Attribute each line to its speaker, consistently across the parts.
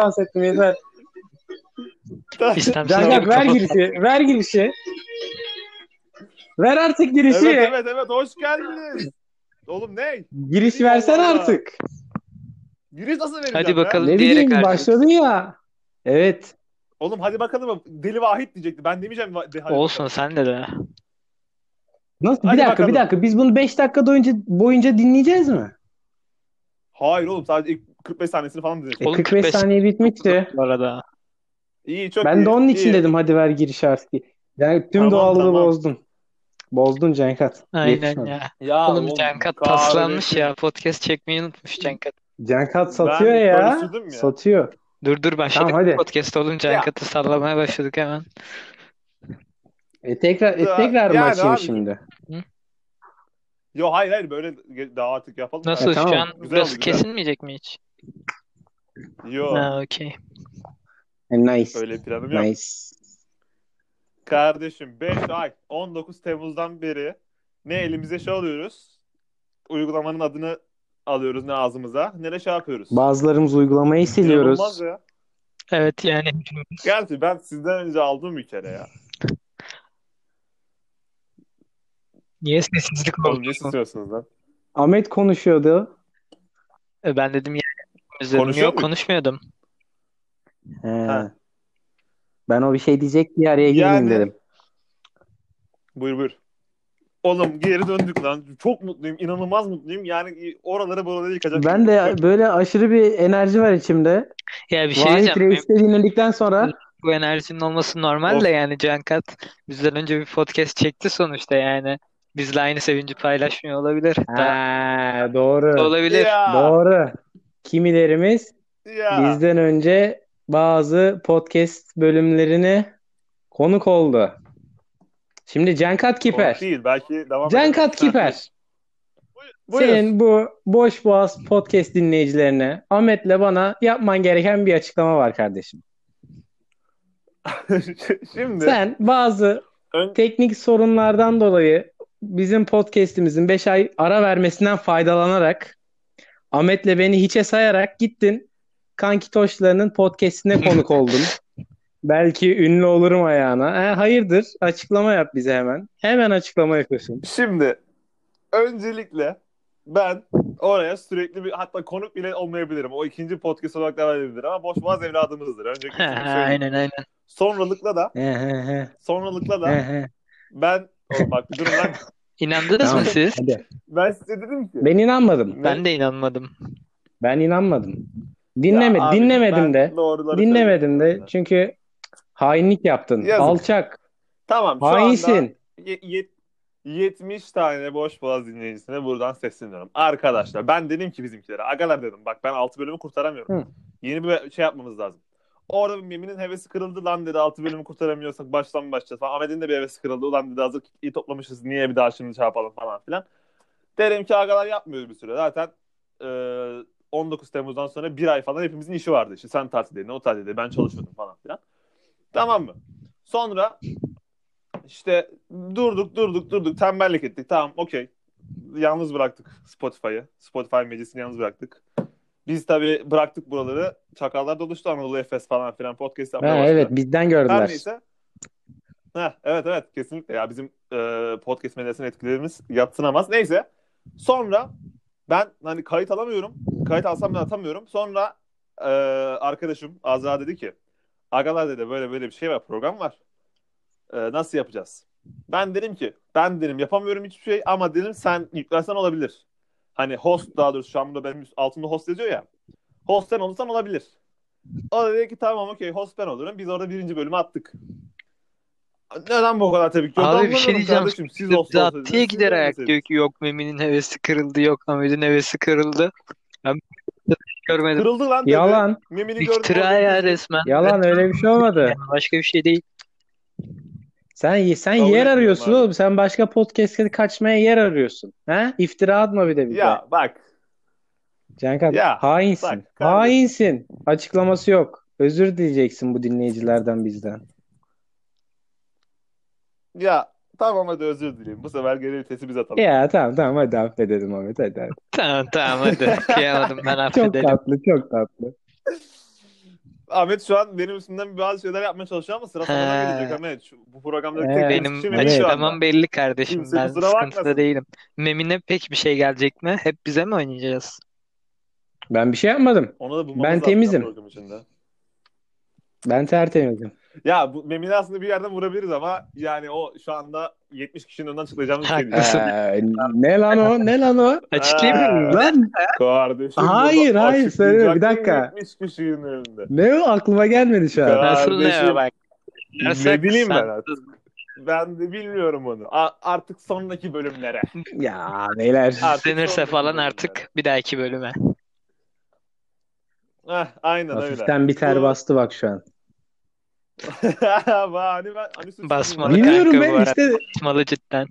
Speaker 1: dans ettim yeter.
Speaker 2: İstemsiz gibi
Speaker 1: ver
Speaker 2: kapat-
Speaker 1: girişi. Ver girişi. Ver artık girişi.
Speaker 3: evet evet evet hoş geldiniz. Oğlum ne?
Speaker 1: Giriş
Speaker 3: Allah.
Speaker 1: artık.
Speaker 3: Giriş nasıl vereceğim
Speaker 2: Hadi
Speaker 3: ya?
Speaker 2: bakalım.
Speaker 1: Ne
Speaker 2: Diyerek
Speaker 1: bileyim başladın ya. Evet.
Speaker 3: Oğlum hadi bakalım. Deli Vahit diyecekti. Ben demeyeceğim. va- de- hadi
Speaker 2: Olsun
Speaker 3: bakalım.
Speaker 2: sen de de.
Speaker 1: Nasıl?
Speaker 3: Hadi
Speaker 1: bir dakika
Speaker 3: bakalım.
Speaker 1: bir dakika. Biz bunu 5 dakika boyunca, boyunca dinleyeceğiz mi?
Speaker 3: Hayır oğlum sadece ilk 45 saniyesini falan dinledim.
Speaker 1: E,
Speaker 2: Oğlum
Speaker 1: 45
Speaker 2: 45
Speaker 1: saniye bitmişti.
Speaker 2: Bu arada.
Speaker 3: İyi çok
Speaker 1: Ben
Speaker 3: iyi.
Speaker 1: de onun için
Speaker 3: iyi.
Speaker 1: dedim hadi ver giriş artık. Yani tüm
Speaker 3: Tamam,
Speaker 1: doğallığı
Speaker 3: tamam.
Speaker 1: bozdun. Bozdun Cenkat.
Speaker 2: Aynen
Speaker 1: Yetişmedi.
Speaker 2: ya.
Speaker 3: Ya
Speaker 2: Oğlum Cankat paslanmış ya. Podcast çekmeyi unutmuş Cankat.
Speaker 1: Cenkat satıyor
Speaker 3: Ben
Speaker 1: ya.
Speaker 3: ya.
Speaker 1: Satıyor.
Speaker 2: Dur dur başladık
Speaker 1: Tamam, hadi.
Speaker 2: podcast oğlum Cankat'ı sallamaya başladık hemen.
Speaker 1: E tekrar e
Speaker 3: Ya-
Speaker 1: tekrar mı
Speaker 3: yani
Speaker 1: açayım
Speaker 3: abi.
Speaker 1: şimdi?
Speaker 3: Yo hayır hayır böyle daha artık yapalım.
Speaker 2: Nasıl
Speaker 1: E, tamam.
Speaker 2: şu an burası kesilmeyecek mi hiç?
Speaker 3: Yo
Speaker 2: Ha okey.
Speaker 1: E, nice.
Speaker 3: öyle planım yok.
Speaker 1: Nice.
Speaker 3: Kardeşim 5 ay 19 Temmuz'dan beri ne elimize şey alıyoruz. Uygulamanın adını alıyoruz ne ağzımıza ne de şey yapıyoruz.
Speaker 1: Bazılarımız uygulamayı siliyoruz.
Speaker 3: Ya.
Speaker 2: Evet yani
Speaker 3: Gerçi ben sizden önce aldım bir kere ya.
Speaker 2: niye sessizlik
Speaker 3: Oğlum
Speaker 2: oldu?
Speaker 3: ne istiyorsunuz lan?
Speaker 1: Ahmet konuşuyordu.
Speaker 2: E, Ben dedim ya. Özledim.
Speaker 3: Konuşuyor
Speaker 2: Yok
Speaker 3: muydun?
Speaker 2: konuşmuyordum.
Speaker 1: He.
Speaker 3: Ha.
Speaker 1: Ben o bir şey diyecek diye araya gireyim
Speaker 3: Yani-
Speaker 1: dedim.
Speaker 3: Buyur buyur. Oğlum geri döndük lan. Çok mutluyum. inanılmaz mutluyum. Yani oraları buraları yıkacak.
Speaker 1: Ben de böyle aşırı bir enerji var içimde.
Speaker 2: Ya bir şey
Speaker 1: Vahit
Speaker 2: diyeceğim.
Speaker 1: Reis'i dinledikten sonra
Speaker 2: Bu enerjinin olması normal
Speaker 3: Of.
Speaker 2: de yani Cankat bizden önce bir podcast çekti sonuçta yani. Bizle aynı sevinci paylaşmıyor olabilir. Da,
Speaker 1: ha, doğru.
Speaker 2: olabilir.
Speaker 3: Ya,
Speaker 1: Doğru. Kimilerimiz
Speaker 3: ya.
Speaker 1: bizden önce bazı podcast bölümlerine konuk oldu. Şimdi Cenkat Kiper.
Speaker 3: Konuk değil. Belki devam
Speaker 1: Cenkat
Speaker 3: edelim.
Speaker 1: Kiper.
Speaker 3: Buyur.
Speaker 1: Senin bu boş boğaz podcast dinleyicilerine Ahmet'le bana yapman gereken bir açıklama var kardeşim.
Speaker 3: Şimdi
Speaker 1: Sen bazı
Speaker 3: ön-
Speaker 1: teknik sorunlardan dolayı bizim podcast'imizin 5 ay ara vermesinden faydalanarak Ahmet'le beni hiçe sayarak gittin. Kanki Toşları'nın podcast'ine konuk oldun. Belki ünlü olurum ayağına. E, hayırdır? Açıklama yap bize hemen. Hemen açıklama yapıyorsun.
Speaker 3: Şimdi öncelikle ben oraya sürekli bir hatta konuk bile olmayabilirim. O ikinci podcast olarak devam edebilir ama boş boğaz evladımızdır. Söyleyeyim.
Speaker 2: aynen aynen.
Speaker 3: Sonralıkla da
Speaker 1: He he he.
Speaker 3: sonralıkla da
Speaker 1: he.
Speaker 3: ben oğlum bak bir durun lan.
Speaker 2: İnandınız
Speaker 1: Tamam.
Speaker 2: mı siz?
Speaker 1: Hadi.
Speaker 3: Ben size dedim ki
Speaker 1: Ben inanmadım.
Speaker 2: Ben de inanmadım.
Speaker 1: Ben inanmadım. Dinleme,
Speaker 3: Ya abi,
Speaker 1: dinlemedim de. Dinlemedim de. Çünkü hainlik yaptın.
Speaker 3: Yazık.
Speaker 1: Alçak.
Speaker 3: Tamam şu
Speaker 1: Hainsin.
Speaker 3: ye- yet- 70 tane boş boğaz dinleyicisine buradan sesleniyorum. Arkadaşlar ben dedim ki bizimkilere agalar dedim bak ben 6 bölümü kurtaramıyorum.
Speaker 1: Hı.
Speaker 3: Yeni bir şey yapmamız lazım. Orada bir Memi'nin hevesi kırıldı lan dedi 6 bölümü kurtaramıyorsak baştan mı başlayacağız falan. Ahmet'in de bir hevesi kırıldı ulan dedi hazır iyi toplamışız niye bir daha şimdi şey falan filan. Derim ki agalar yapmıyoruz bir süre zaten e, 19 Temmuz'dan sonra bir ay falan hepimizin işi vardı. İşte sen tatildeydin o tatilde ben çalışıyordum falan filan. Tamam mı? Sonra işte durduk durduk durduk tembellik ettik. Tamam okey. Yalnız bıraktık Spotify'ı. Spotify meclisini yalnız bıraktık. Biz tabii bıraktık buraları. Çakallar doluştu Anadolu Efes falan filan podcast
Speaker 1: Ha,
Speaker 3: yapmaya başladılar.
Speaker 1: evet bizden
Speaker 3: Her
Speaker 1: gördüler.
Speaker 3: neyse. Heh, evet evet kesinlikle ya bizim e, podcast medyasının etkilerimiz yatsınamaz. Neyse. Sonra ben hani kayıt alamıyorum. Kayıt alsam da atamıyorum. Sonra e, arkadaşım Azra dedi ki Agalar dedi böyle böyle bir şey var program var. E, nasıl yapacağız? Ben dedim ki ben dedim yapamıyorum hiçbir şey ama dedim sen yüklersen olabilir. Hani host daha doğrusu şu an burada benim altımda host yazıyor ya. Host sen olursan olabilir. O da dedi ki tamam okey host ben olurum. Biz orada birinci bölümü attık. Neden bu kadar tepki? Yok,
Speaker 2: Abi bir şey diyeceğim.
Speaker 3: Kardeşim, siz host siz
Speaker 2: gider ayak diyor ki yok Memi'nin hevesi kırıldı yok Ahmet'in hevesi kırıldı. Ben görmedim.
Speaker 3: Kırıldı lan dedi.
Speaker 1: Yalan.
Speaker 3: Memini gördüm.
Speaker 2: İftira ya
Speaker 3: dedi.
Speaker 2: resmen.
Speaker 1: Yalan öyle bir şey olmadı.
Speaker 2: Yani başka bir şey değil.
Speaker 1: Sen sen
Speaker 3: Kabul
Speaker 1: yer arıyorsun
Speaker 3: abi.
Speaker 1: oğlum. Sen başka podcast'e kaçmaya yer arıyorsun. Ha? İftira atma bir de bize.
Speaker 3: Ya bak.
Speaker 1: Cankat
Speaker 3: Ya,
Speaker 1: hainsin.
Speaker 3: bak kardeşim.
Speaker 1: hainsin. Açıklaması yok. Özür dileyeceksin bu dinleyicilerden bizden.
Speaker 3: Ya Tamam hadi özür dileyim. Bu sefer geri vitesi biz atalım.
Speaker 1: Ya tamam tamam hadi affedelim Ahmet hadi hadi.
Speaker 2: Tamam tamam hadi. Kıyamadım ben
Speaker 1: Çok
Speaker 2: affedelim.
Speaker 1: tatlı çok tatlı.
Speaker 3: Ahmet şu an benim üstümden bazı şeyler yapmaya çalışıyor ama sıra sana
Speaker 2: He.
Speaker 3: gelecek Ahmet. Şu, bu programda
Speaker 1: He.
Speaker 3: tek
Speaker 2: Benim
Speaker 3: kişi
Speaker 1: Evet.
Speaker 3: Şu anda.
Speaker 2: belli kardeşim.
Speaker 3: Kimse
Speaker 2: Ben sıkıntıda
Speaker 3: bakmasın.
Speaker 2: değilim. Memine pek bir şey gelecek mi? Hep bize mi oynayacağız?
Speaker 1: Ben bir şey yapmadım.
Speaker 3: Onu da bulmamız
Speaker 1: Ben
Speaker 3: lazım
Speaker 1: temizim.
Speaker 3: program içinde.
Speaker 1: Ben tertemizim.
Speaker 3: Ya bu Memini aslında bir yerden vurabiliriz ama yani o şu anda 70 kişinin önünden çıkacağımız bir şey değil.
Speaker 1: Ee, ne lan o? Ne lan o?
Speaker 2: Açıklayayım mı?
Speaker 1: Lan
Speaker 3: Kardeşim
Speaker 1: Hayır, hayır, söyleme, bir dakika.
Speaker 3: 70 kişinin önünde.
Speaker 1: ne o? Aklıma gelmedi şu an.
Speaker 2: Nasıl ne
Speaker 3: Kardeşim,
Speaker 2: bak.
Speaker 3: Ne bileyim ben artık. Ben de bilmiyorum onu. A- artık sonraki bölümlere.
Speaker 1: Ya beyler.
Speaker 2: Denirse falan
Speaker 3: bölümlere.
Speaker 2: artık bir dahaki bölüme.
Speaker 3: Heh, aynen öyle.
Speaker 1: Hafiften bir ter
Speaker 3: Bu-
Speaker 1: bastı bak şu an.
Speaker 3: Hani ben hani
Speaker 2: Basmalı
Speaker 1: Bilmiyorum
Speaker 2: kanka
Speaker 1: ben işte.
Speaker 2: Basmalı cidden.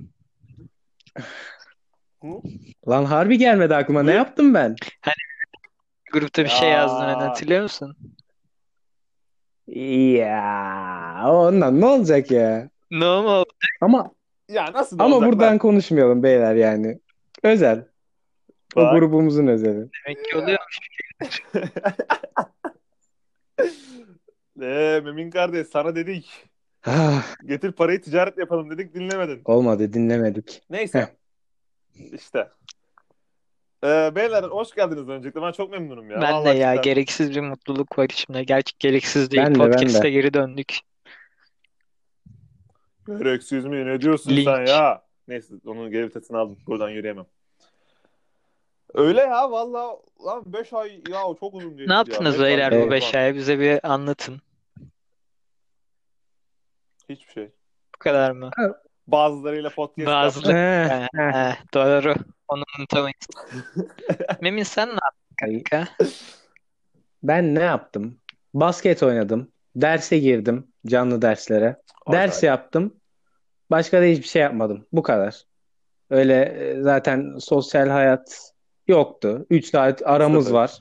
Speaker 1: Lan harbi gelmedi aklıma. Ne yaptım ben?
Speaker 2: Grupta bir şey
Speaker 3: Ya.
Speaker 2: yazdın hani hatırlıyor musun?
Speaker 1: Ya ondan ne olacak ya?
Speaker 2: Ne oldu?
Speaker 1: Ama
Speaker 3: Ya nasıl
Speaker 1: ama
Speaker 3: olacak
Speaker 1: buradan
Speaker 3: lan?
Speaker 1: konuşmayalım beyler yani. Özel. O
Speaker 3: Bak.
Speaker 1: grubumuzun özeli.
Speaker 2: Demek ki oluyormuş.
Speaker 3: Eee Memin kardeş sana dedik.
Speaker 1: Ah,
Speaker 3: Getir parayı ticaret yapalım dedik dinlemedin.
Speaker 1: olmadı dinlemedik.
Speaker 3: Neyse. işte. Ee, beyler hoş geldiniz öncelikle. Ben çok memnunum ya.
Speaker 2: Ben de
Speaker 3: Vallahi
Speaker 2: ya
Speaker 3: cidden.
Speaker 2: gereksiz bir mutluluk var içimde. Gerçi gereksiz değil.
Speaker 1: Ben de, ben
Speaker 2: Podcast'a
Speaker 1: de.
Speaker 2: geri döndük.
Speaker 3: Gereksiz mi? Ne diyorsun
Speaker 2: Linç.
Speaker 3: sen ya? Neyse onun geri vitesini aldım. Buradan yürüyemem. Öyle ya valla lan 5 ay ya çok uzun
Speaker 2: Ne
Speaker 3: ya.
Speaker 2: yaptınız
Speaker 3: Beş
Speaker 2: beyler bu beş ay? Bize bir anlatın.
Speaker 3: Hiçbir şey.
Speaker 2: Bu kadar mı?
Speaker 3: Bazılarıyla podcast
Speaker 2: Bazıları-
Speaker 1: eh.
Speaker 2: He, doğru. Onu unutamayız. Memin sen ne yaptın kanka?
Speaker 1: Ben ne yaptım? Basket oynadım. Derse girdim. Canlı derslere. Ders yaptım. Başka da hiçbir şey yapmadım. Bu kadar. Öyle e, zaten sosyal hayat yoktu. 3 saat aramız
Speaker 3: Sıfır.
Speaker 1: var.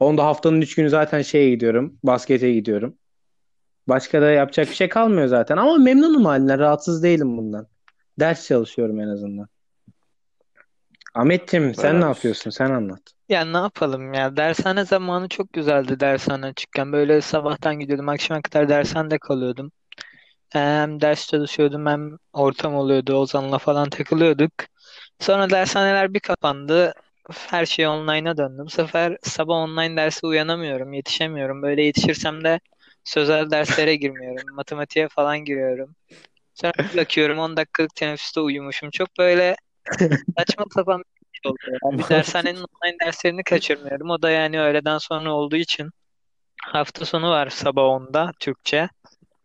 Speaker 1: Onda haftanın 3 günü zaten şeye gidiyorum. Baskete gidiyorum. Başka da yapacak bir şey kalmıyor zaten. Ama memnunum halimden. Rahatsız değilim bundan. Ders çalışıyorum en azından. Ahmetciğim sen ne
Speaker 3: Evet.
Speaker 1: yapıyorsun? Sen anlat.
Speaker 2: Ya ne yapalım ya? Dershane zamanı çok güzeldi dershane açıkken. Böyle sabahtan gidiyordum, akşama kadar dershanede kalıyordum. Hem ders çalışıyordum hem ortam oluyordu. Ozan'la falan takılıyorduk. Sonra dershaneler bir kapandı. Her şey online'a döndü. Bu sefer sabah online derse uyanamıyorum, yetişemiyorum. Böyle yetişirsem de sözel derslere girmiyorum. Matematiğe falan giriyorum. Sonra bakıyorum 10 dakikalık teneffüste uyumuşum. Çok böyle saçma sapan bir şey oluyor. Yani bir dershanenin online derslerini kaçırmıyorum. O da yani öğleden sonra olduğu için hafta sonu var sabah 10'da Türkçe.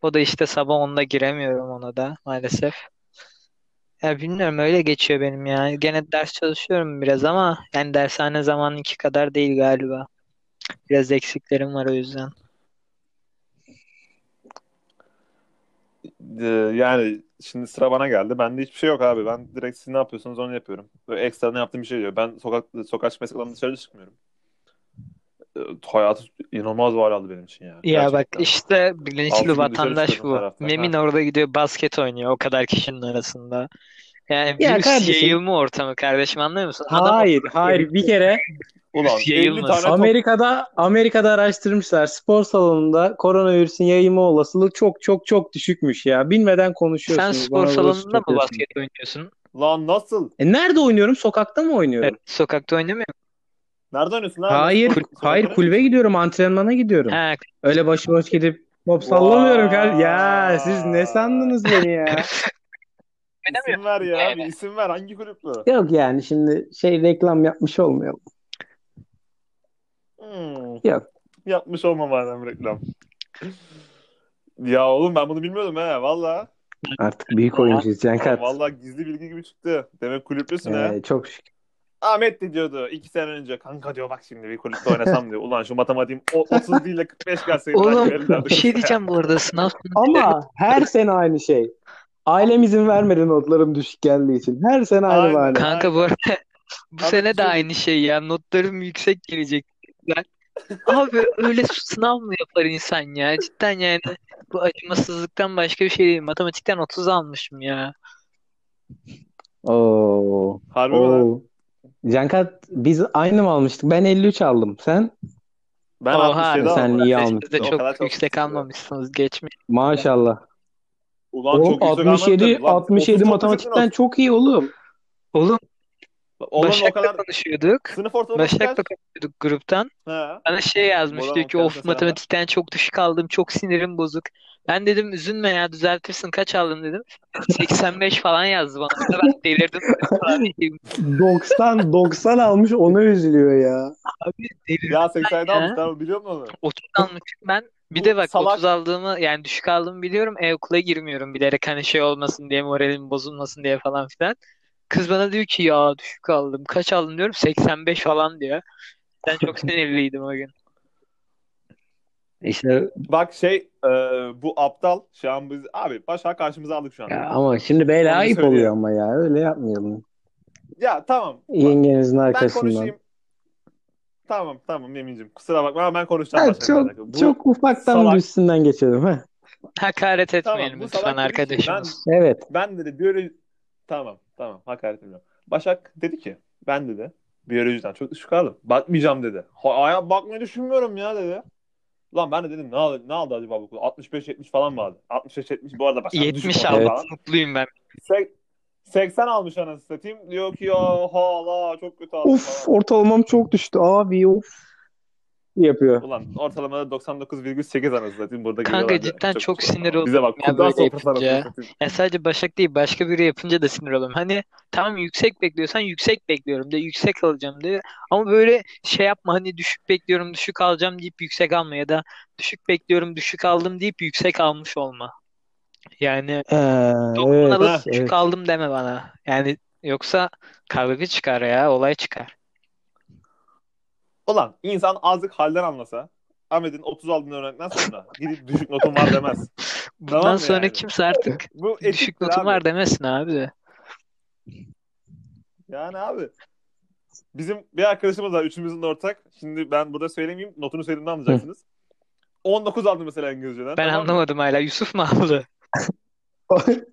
Speaker 2: O da işte sabah 10'da giremiyorum ona da maalesef. Ya bilmiyorum öyle geçiyor benim ya. Gene ders çalışıyorum biraz ama yani dershane zamanınki kadar değil galiba. Biraz eksiklerim var o yüzden.
Speaker 3: Ee, yani şimdi sıra bana geldi. Bende hiçbir şey yok abi. Ben direkt siz ne yapıyorsunuz onu yapıyorum. Böyle ekstra ne yaptığım bir şey yok. Ben sokak sokak mesleklerinde dışarı çıkmıyorum. Ee, hayatı inanılmaz var aldı benim için ya.
Speaker 2: Ya bak
Speaker 3: Gerçekten.
Speaker 2: işte
Speaker 3: Altı
Speaker 2: bilinçli vatandaş bu.
Speaker 3: hafta.
Speaker 2: Memin
Speaker 3: Ha.
Speaker 2: orada gidiyor basket oynuyor o kadar kişinin arasında. Yani
Speaker 1: Ya
Speaker 2: virüs
Speaker 1: kardeşim-
Speaker 2: yayılma ortamı kardeşim anlıyor musun? Adam
Speaker 1: Hayır, hayır. Bir kere
Speaker 3: Ulan
Speaker 2: Virüs
Speaker 3: 50
Speaker 2: yayılmasın.
Speaker 3: tane top
Speaker 1: Amerika'da Amerika'da araştırmışlar. Spor salonunda koronavirüsün yayılma olasılığı çok çok çok düşükmüş ya. Bilmeden
Speaker 2: sen
Speaker 1: konuşuyorsunuz.
Speaker 2: spor salonunda mı basket oynuyorsun?
Speaker 3: Lan nasıl?
Speaker 1: E nerede oynuyorum? Sokakta mı oynuyorum?
Speaker 2: Evet, sokakta oynamıyor musun?
Speaker 3: Nerede oynuyorsun lan?
Speaker 1: Hayır,
Speaker 3: Sokak-
Speaker 1: hayır kulübe gidiyorum, antrenmana gidiyorum.
Speaker 2: Ha,
Speaker 1: Öyle başıboş gidip top sallamıyorum kar. Ya siz ne sandınız beni ya?
Speaker 3: İsim ver ya. Bir isim ver. Hangi kulüp bu?
Speaker 1: Yok yani şimdi şey reklam yapmış olmayalım.
Speaker 3: Hmm.
Speaker 1: Yok.
Speaker 3: Yapmış olmam madem reklam. Ya oğlum ben bunu bilmiyordum he. Valla.
Speaker 1: Artık büyük oyuncuyuz Cankart.
Speaker 3: Valla gizli bilgi gibi çıktı. Demek kulüplüsün he.
Speaker 1: Ee, çok şükür.
Speaker 3: Ahmet de diyordu iki sene önce. Kanka diyor bak şimdi bir kulüpte oynasam diyor. Ulan şu matematiğim o- 30 değil de 45 gelseydi.
Speaker 2: Oğlum bir şey diyeceğim bu arada sınav
Speaker 1: Ama her sene aynı şey. Ailem izin vermedi notlarım düşük geldiği için. Her sene aynı
Speaker 3: Aynen.
Speaker 1: bahane.
Speaker 2: Kanka bu arada bu
Speaker 3: Abi
Speaker 2: sene de
Speaker 3: şey-
Speaker 2: aynı şey ya. Notlarım yüksek gelecek. Ben... Abi öyle sınav mı yapar insan ya? Cidden yani bu acımasızlıktan başka bir şey değil. Matematikten 30 almışım ya.
Speaker 1: Oo.
Speaker 3: Harbi mi?
Speaker 1: Oo. Cankat biz aynı mı almıştık? Ben 53 aldım. Sen?
Speaker 3: Ben
Speaker 2: Oha
Speaker 3: 67
Speaker 1: sen
Speaker 3: aldım.
Speaker 1: iyi almışsın.
Speaker 3: O
Speaker 2: çok
Speaker 3: kadar çok
Speaker 2: yüksek almamışsınız. Geçmiş.
Speaker 1: Maşallah.
Speaker 3: Ulan
Speaker 1: Oğlum
Speaker 3: çok yüksek
Speaker 1: 67
Speaker 3: almadın. Lan
Speaker 1: 67
Speaker 3: 30 çok
Speaker 1: matematikten çok iyi oğlum.
Speaker 2: Oğlum
Speaker 3: Oğlum o
Speaker 2: Başak'la
Speaker 3: kadar
Speaker 2: konuşuyorduk.
Speaker 3: sınıf ortalaması
Speaker 2: Başak'la
Speaker 3: kaç?
Speaker 2: konuşuyorduk gruptan.
Speaker 3: He.
Speaker 2: Bana şey yazmış diyor ki of matematikten çok düşük aldım. Çok sinirim bozuk. Ben dedim üzülme ya düzeltirsin. Kaç aldın dedim. 85 falan yazdı bana. Ben delirdim. Abi
Speaker 1: 90 90 almış ona üzülüyor ya.
Speaker 2: delirdim
Speaker 3: Ya 87
Speaker 2: ya.
Speaker 3: almış tamam biliyor musun onu?
Speaker 2: 30 almışım ben. Bir
Speaker 3: Bu
Speaker 2: de bak
Speaker 3: salak-
Speaker 2: 30 aldığımı yani düşük aldığımı biliyorum. E-okula girmiyorum bilerek hani şey olmasın diye moralim bozulmasın diye falan filan. Kız bana diyor ki ya düşük aldım. Kaç aldın diyorum. 85 falan diyor. Ben çok sinirliydim o gün.
Speaker 1: İşte
Speaker 3: Bak şey e, bu aptal şu an biz abi Başak karşımıza aldık şu an.
Speaker 1: ya
Speaker 3: Ya,
Speaker 1: ama şimdi böyle
Speaker 3: Onu
Speaker 1: ayıp
Speaker 3: söyleyeyim.
Speaker 1: oluyor ama ya öyle yapmayalım.
Speaker 3: tamam. Bak,
Speaker 1: Yengenizin
Speaker 3: ben
Speaker 1: arkasından.
Speaker 3: konuşayım. Tamam tamam Emin'cim kusura bakma ama ben konuşacağım
Speaker 1: Ha, çok
Speaker 3: alakalı. Bu
Speaker 1: çok ufaktan
Speaker 3: salak-
Speaker 1: üstünden geçelim ha.
Speaker 2: Hakaret
Speaker 3: Tamam,
Speaker 2: etmeyelim
Speaker 3: bu
Speaker 2: lütfen
Speaker 3: salak dedi ki,
Speaker 2: arkadaşımız.
Speaker 1: Evet.
Speaker 3: ben dedi biyoloji tamam tamam hakaret etmiyorum. Başak dedi ki ben dedi biyolojiden çok düşük aldım. Bakmayacağım dedi. Ha, bakmayı düşünmüyorum ya dedi. Lan ben de dedim ne aldı, ne aldı acaba bu okul? 65-70 falan mı aldı? 65-70 bu arada Başak
Speaker 2: 70
Speaker 3: düşük
Speaker 2: aldım.
Speaker 3: falan.
Speaker 2: Mutluyum ben.
Speaker 3: Sek- 80 almış anasını satayım. Diyor ki ya hala çok kötü aldım
Speaker 1: Uf
Speaker 3: falan.
Speaker 1: ortalamam çok düştü abi of. Yapıyor.
Speaker 3: Ulan ortalamada 99,8 anasını satayım. Burada
Speaker 2: Kanka cidden çok
Speaker 3: güzel.
Speaker 2: sinir
Speaker 3: Bize bak
Speaker 2: oldum ya böyle yapınca. Ya sadece Başak değil başka biri yapınca da sinir oluyorum. Hani tamam yüksek bekliyorsan yüksek bekliyorum de yüksek alacağım de. Ama böyle şey yapma hani düşük bekliyorum düşük alacağım deyip yüksek alma ya da düşük bekliyorum düşük aldım deyip yüksek almış olma. Yani
Speaker 1: Ee, evet,
Speaker 2: alıp
Speaker 3: ha,
Speaker 2: düşük
Speaker 1: evet.
Speaker 2: aldım deme bana. Yani yoksa kavga çıkar ya olay çıkar.
Speaker 3: Ulan insan azıcık halden anlasa Ahmet'in 30 aldığını öğrendikten sonra gidip düşük notum var demez.
Speaker 2: Bundan
Speaker 3: Tamam
Speaker 2: sonra
Speaker 3: yani?
Speaker 2: kimse artık
Speaker 3: Bu
Speaker 2: düşük notum
Speaker 3: abi.
Speaker 2: var demesin abi.
Speaker 3: Yani abi. Bizim bir arkadaşımız var. Üçümüzün de ortak. Şimdi ben burada söylemeyeyim. Notunu söylediğimde anlayacaksınız. 19 aldı mesela İngilizceden.
Speaker 2: Ben
Speaker 3: tamam
Speaker 2: anlamadım hala. Yusuf mu aldı?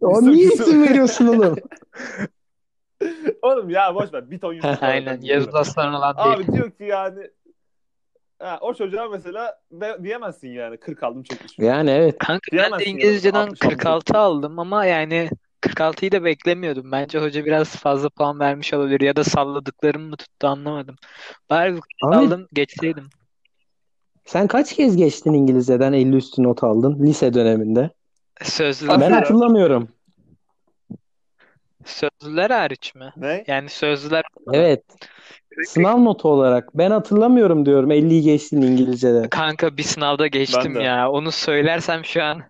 Speaker 1: O niye
Speaker 3: Yusuf-
Speaker 1: isim veriyorsun oğlum?
Speaker 3: Oğlum ya boş ver. Bir ton var
Speaker 2: Aynen. Yavuz Aslan olan değil.
Speaker 3: Abi diyor ki yani ha, o çocuğa mesela be- diyemezsin yani 40 aldım çekmiş.
Speaker 1: Yani evet.
Speaker 2: Kanka ben
Speaker 3: Diyemezsin
Speaker 2: de
Speaker 3: ya,
Speaker 2: İngilizceden
Speaker 3: 60 aldım.
Speaker 2: 46 aldım ama yani 46'yı da beklemiyordum. Bence hoca biraz fazla puan vermiş olabilir ya da salladıklarım mı tuttu anlamadım. Bari
Speaker 1: Ahmet
Speaker 2: aldım geçseydim.
Speaker 1: sen kaç kez geçtin İngilizceden 50 üstü not aldın lise döneminde?
Speaker 2: Sözlüler,
Speaker 1: Ben hatırlamıyorum.
Speaker 2: Sözlüler hariç mi?
Speaker 3: Ne?
Speaker 2: Yani sözlüler
Speaker 1: Evet. Sınav notu olarak. Ben hatırlamıyorum diyorum 50'yi geçtin İngilizceden.
Speaker 2: kanka bir sınavda geçtim
Speaker 3: de.
Speaker 2: ya. Onu söylersem şu an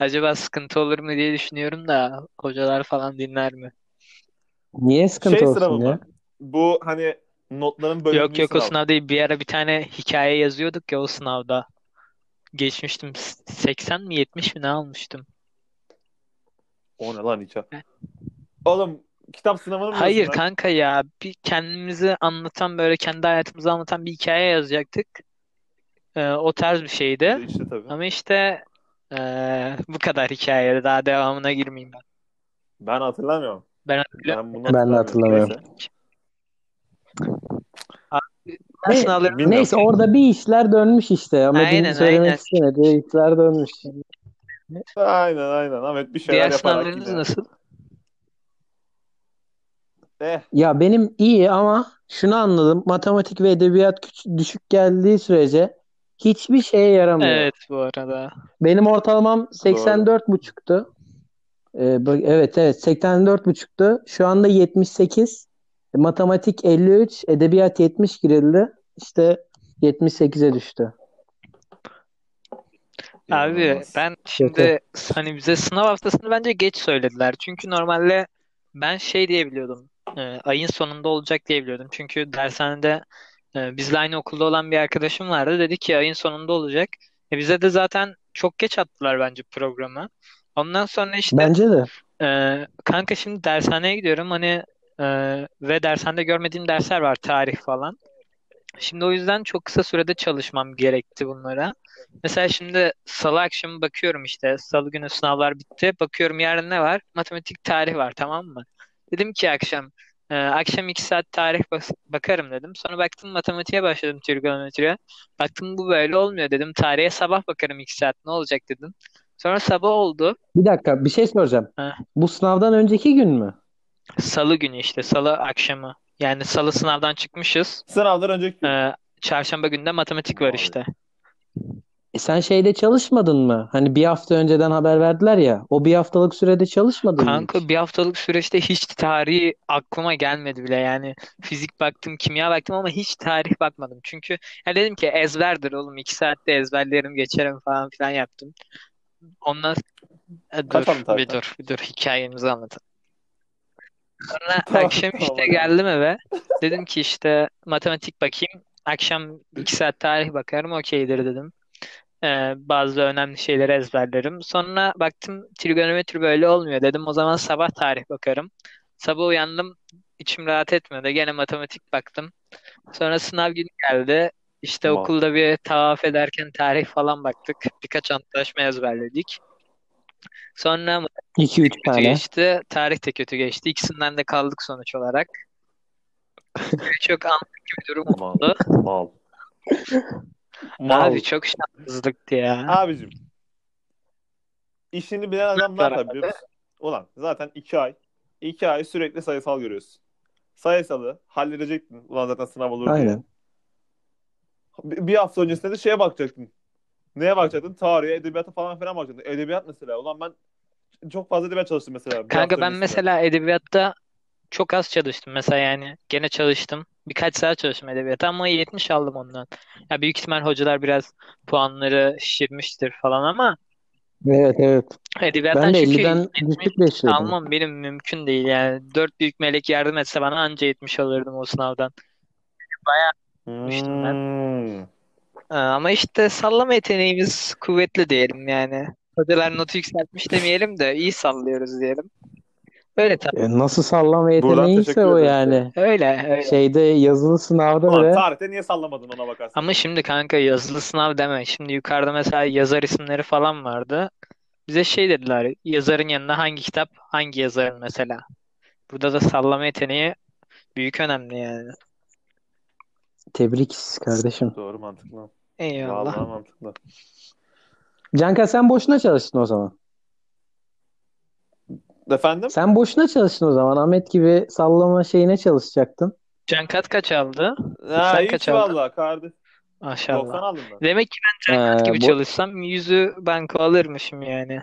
Speaker 2: acaba sıkıntı olur mu diye düşünüyorum da hocalar falan dinler mi?
Speaker 1: Niye sıkıntı
Speaker 3: Şey
Speaker 1: olsun
Speaker 3: sınavı
Speaker 1: ya?
Speaker 3: mı? Bu hani notların bölündüğü
Speaker 2: Yok yok o
Speaker 3: sınav.
Speaker 2: sınav değil. Bir ara bir tane hikaye yazıyorduk ya o sınavda. Geçmiştim. 80 mi 70 mi ne almıştım?
Speaker 3: O ne lan hiç? Oğlum kitap sınavını mı
Speaker 2: Hayır kanka ya bir kendimizi anlatan böyle kendi hayatımızı anlatan bir hikaye yazacaktık. Ee, o tarz bir şeydi.
Speaker 3: İşte tabii.
Speaker 2: Ama işte ee, bu kadar hikayede daha devamına girmeyeyim ben.
Speaker 3: Ben hatırlamıyorum.
Speaker 2: Ben hatırlıyorum.
Speaker 3: Ben bunu
Speaker 1: Ben de hatırlamıyorum.
Speaker 3: Neyse.
Speaker 1: Ne-
Speaker 3: Bilmiyorum.
Speaker 1: Neyse orada bir işler dönmüş işte. Ama
Speaker 2: Aynen,
Speaker 1: dün söylemek
Speaker 2: aynen.
Speaker 1: istemedi. işler dönmüş.
Speaker 3: Aynen aynen. Ahmet bir şeyler
Speaker 2: Diğer
Speaker 3: yaparak
Speaker 2: sınavlarınız nasıl?
Speaker 3: Eh,
Speaker 1: Ya benim iyi ama şunu anladım. Matematik ve edebiyat düşük geldiği sürece hiçbir şeye yaramıyor.
Speaker 2: Evet bu arada.
Speaker 1: Benim ortalamam 84,5'tu. Ee, evet evet 84,5'tu. Şu anda 78. E, Matematik 53, edebiyat 70 girildi. İşte 78'e düştü.
Speaker 2: Abi
Speaker 3: inanılmaz.
Speaker 2: ben şimdi hani bize sınav haftasını bence geç söylediler. Çünkü normalde ben şey diyebiliyordum. E, ayın sonunda olacak diyebiliyordum. Çünkü dershanede e, bizle aynı okulda olan bir arkadaşım vardı. Dedi ki ayın sonunda olacak. E, bize de zaten çok geç attılar bence programı. Ondan sonra işte
Speaker 1: Bence de.
Speaker 2: e, kanka şimdi dershaneye gidiyorum hani e, ve dershanede görmediğim dersler var tarih falan. Şimdi o yüzden çok kısa sürede çalışmam gerekti bunlara. Mesela şimdi salı akşamı bakıyorum işte salı günü sınavlar bitti. Bakıyorum yarın ne var? Matematik tarih var tamam mı? Dedim ki akşam e, akşam iki saat tarih bas- bakarım dedim. Sonra baktım matematiğe başladım trigonometriye. Baktım bu böyle olmuyor dedim. Tarihe sabah bakarım iki saat ne olacak dedim. Sonra sabah oldu.
Speaker 1: Bir dakika bir şey soracağım.
Speaker 2: Ha.
Speaker 1: Bu sınavdan önceki gün mü?
Speaker 2: Salı günü işte salı akşamı. Yani salı sınavdan çıkmışız.
Speaker 3: Sınavdan önceki gün.
Speaker 2: E, çarşamba günde matematik var işte.
Speaker 1: E sen şeyde çalışmadın mı? Hani bir hafta önceden haber verdiler ya. O bir haftalık sürede çalışmadın mı
Speaker 2: Kanka
Speaker 1: hiç?
Speaker 2: bir haftalık süreçte hiç tarihi aklıma gelmedi bile yani fizik baktım kimya baktım ama hiç tarih bakmadım çünkü ya dedim ki ezberdir oğlum iki saatte ezberlerim geçerim falan filan yaptım ondan E, dur bir dur bir dur hikayemizi anlatalım sonra
Speaker 3: Tamam,
Speaker 2: akşam işte
Speaker 3: tamam.
Speaker 2: geldim eve dedim ki işte matematik bakayım akşam iki saat tarih bakarım okeydir dedim Ee, bazı önemli şeyleri ezberlerim. Sonra baktım trigonometri böyle olmuyor dedim. O zaman sabah tarih bakarım. Sabah uyandım. içim rahat etmedi. Gene matematik baktım. Sonra sınav günü geldi. İşte
Speaker 3: Tamam.
Speaker 2: okulda bir tavaf ederken tarih falan baktık. Birkaç antlaşma ezberledik. Sonra
Speaker 1: 2-3
Speaker 2: kötü
Speaker 1: tane.
Speaker 2: geçti. Tarih de kötü geçti. İkisinden de kaldık sonuç olarak. Çok anlık bir durum
Speaker 3: Mal.
Speaker 2: oldu.
Speaker 3: Mal. Mal.
Speaker 2: Abi çok şanssızlıktı ya.
Speaker 3: Abicim. İşini bilen adam ne
Speaker 2: Beraber.
Speaker 3: yapar biliyor musun? Ulan zaten iki ay. iki ay sürekli sayısal görüyorsun. Sayısalı halledecektin. Ulan zaten sınav olur diye.
Speaker 1: Aynen.
Speaker 3: Bir bir hafta öncesinde de şeye bakacaktın. Neye bakacaktın? Tarihe, edebiyata falan filan bakacaktın. Edebiyat mesela. Ulan ben çok fazla edebiyat çalıştım mesela. Bir
Speaker 2: Kanka ben
Speaker 3: öncesinde.
Speaker 2: mesela edebiyatta çok az çalıştım. Mesela yani gene çalıştım. Birkaç saat çalıştım edebiyata ama 70 aldım ondan. Ya büyük ihtimal hocalar biraz puanları şişirmiştir falan ama
Speaker 1: Evet evet.
Speaker 2: edebiyattan
Speaker 1: Ben de
Speaker 2: çünkü
Speaker 1: 50'den
Speaker 2: 70
Speaker 1: düşük bekliyordum.
Speaker 2: almam benim mümkün değil. Yani 4 büyük melek yardım etse bana anca 70 alırdım o sınavdan. Düştüm ben.
Speaker 3: Hmm.
Speaker 2: Ee, Ama işte sallama yeteneğimiz kuvvetli diyelim yani. Hocalar notu yükseltmiş demeyelim de iyi sallıyoruz diyelim. Öyle tabii.
Speaker 1: E, nasıl sallama
Speaker 3: Buradan
Speaker 1: yeteneğiyse
Speaker 3: teşekkür
Speaker 1: o
Speaker 3: ederiz
Speaker 1: yani.
Speaker 2: Öyle öyle.
Speaker 1: Şeyde yazılı sınavda
Speaker 3: Ulan
Speaker 1: bile
Speaker 3: tarihte niye sallamadın ona bakarsan?
Speaker 2: Ama şimdi kanka yazılı sınav deme. Şimdi yukarıda mesela yazar isimleri falan vardı. Bize şey dediler. Yazarın yanında hangi kitap, hangi yazarın mesela. Burada da sallama yeteneği büyük önemli yani.
Speaker 1: tebrik kardeşim.
Speaker 3: Doğru mantıklı.
Speaker 2: Eyvallah.
Speaker 3: Vallahi mantıklı.
Speaker 1: Canka sen boşuna çalıştın o zaman.
Speaker 3: Efendim?
Speaker 1: Sen boşuna çalıştın o zaman. Ahmet gibi sallama şeyine çalışacaktın.
Speaker 2: Can kat kaç aldı?
Speaker 3: Ha,
Speaker 2: Sen kaç aldın?
Speaker 3: valla kardeş. 90
Speaker 2: Maşallah.
Speaker 3: aldım ben.
Speaker 2: Demek ki ben Can kat
Speaker 1: Ee,
Speaker 2: gibi
Speaker 1: bu-
Speaker 2: çalışsam yüzü banko alırmışım yani.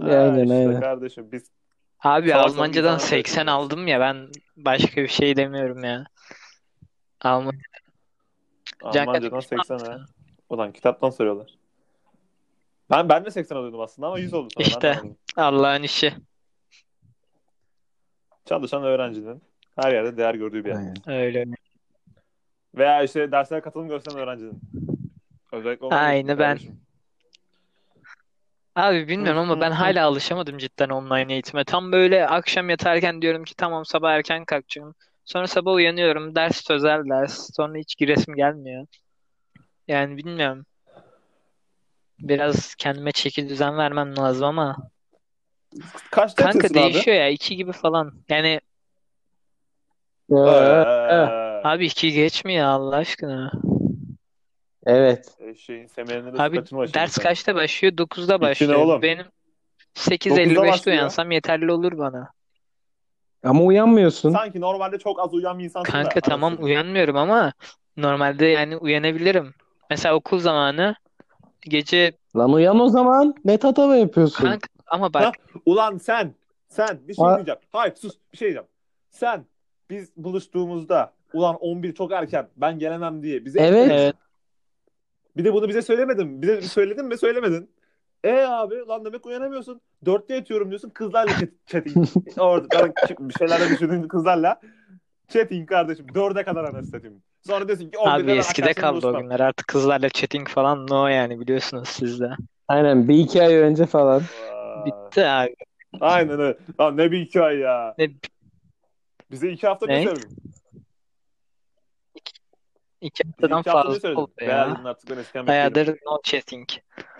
Speaker 3: Ha,
Speaker 1: Aynen,
Speaker 3: işte
Speaker 1: aynen.
Speaker 3: kardeşim biz
Speaker 2: Abi Almancadan
Speaker 3: sonrası
Speaker 2: 80
Speaker 3: insanlar
Speaker 2: aldım ya ben başka bir şey demiyorum ya. Alman Can
Speaker 3: Almancadan
Speaker 2: kaç
Speaker 3: 80 ha. Ulan kitaptan soruyorlar. Ben ben de 80 alıyordum aslında ama 100 oldu sonra.
Speaker 2: İşte. Allah'ın işi.
Speaker 3: Çalışan öğrencinin her yerde değer gördüğü bir yer.
Speaker 1: Aynen.
Speaker 2: Öyle.
Speaker 3: Veya işte derslere katılım gösteren öğrencinin. Özellikle
Speaker 2: Aynı ben. Abi bilmiyorum ama ben hala alışamadım cidden online eğitime. Tam böyle akşam yatarken diyorum ki tamam sabah erken kalkacağım. Sonra sabah uyanıyorum. Ders sözel ders. Sonra hiç giresim gelmiyor. Yani bilmiyorum. Biraz kendime çeki düzen vermem lazım ama.
Speaker 3: Kaçta
Speaker 2: Kanka
Speaker 3: yatıyorsun abi?
Speaker 2: değişiyor ya. iki gibi falan. Yani
Speaker 1: Ee,
Speaker 3: Ee,
Speaker 2: abi iki geçmiyor Allah aşkına.
Speaker 1: evet.
Speaker 3: Şeyin semerini
Speaker 2: Abi ders
Speaker 3: sen.
Speaker 2: kaçta başlıyor? 9'da
Speaker 3: İki ne
Speaker 2: başlıyor.
Speaker 3: oğlum?
Speaker 2: Benim
Speaker 3: 9'da
Speaker 2: 8.55'te
Speaker 3: başlıyor.
Speaker 2: uyansam yeterli olur bana.
Speaker 1: Ama uyanmıyorsun.
Speaker 3: Sanki normalde çok az uyuyan bir insansın da.
Speaker 2: Kanka tamam
Speaker 3: anasını.
Speaker 2: uyanmıyorum ama normalde yani uyanabilirim. Mesela okul zamanı gece
Speaker 1: Lan uyan o zaman. Ne tatava yapıyorsun?
Speaker 2: kanka ama bak
Speaker 3: Ha? Ulan sen, sen bir şey
Speaker 1: Ha.
Speaker 3: diyeceğim. Hayır sus bir şey diyeceğim. Sen biz buluştuğumuzda ulan 11 çok erken ben gelemem diye bize
Speaker 1: Evet.
Speaker 2: evet
Speaker 3: Bir de bunu bize söylemedin. Bize söyledin mi söylemedin. E abi lan demek uyanamıyorsun. Dörtte yatıyorum diyorsun kızlarla chat, chatting. Orada ben bir şeylerle düşündüğün kızlarla. Chatting kardeşim. Dörde kadar anasını satayım. Sonra diyorsun ki 11'de
Speaker 2: abi eskide kaldı o günler artık kızlarla chatting falan no yani biliyorsunuz siz de.
Speaker 1: Aynen bir iki ay önce falan.
Speaker 2: Bitti abi.
Speaker 3: Aynen öyle. Lan ne bir iki ay ya.
Speaker 2: Ne,
Speaker 3: Bize iki hafta
Speaker 2: Ne?
Speaker 3: söyledin?
Speaker 2: iki
Speaker 3: Bize
Speaker 2: haftadan
Speaker 3: iki hafta
Speaker 2: fazla oldu ya.
Speaker 3: dedin artık ben eskiden
Speaker 2: Bayağıdır no chatting.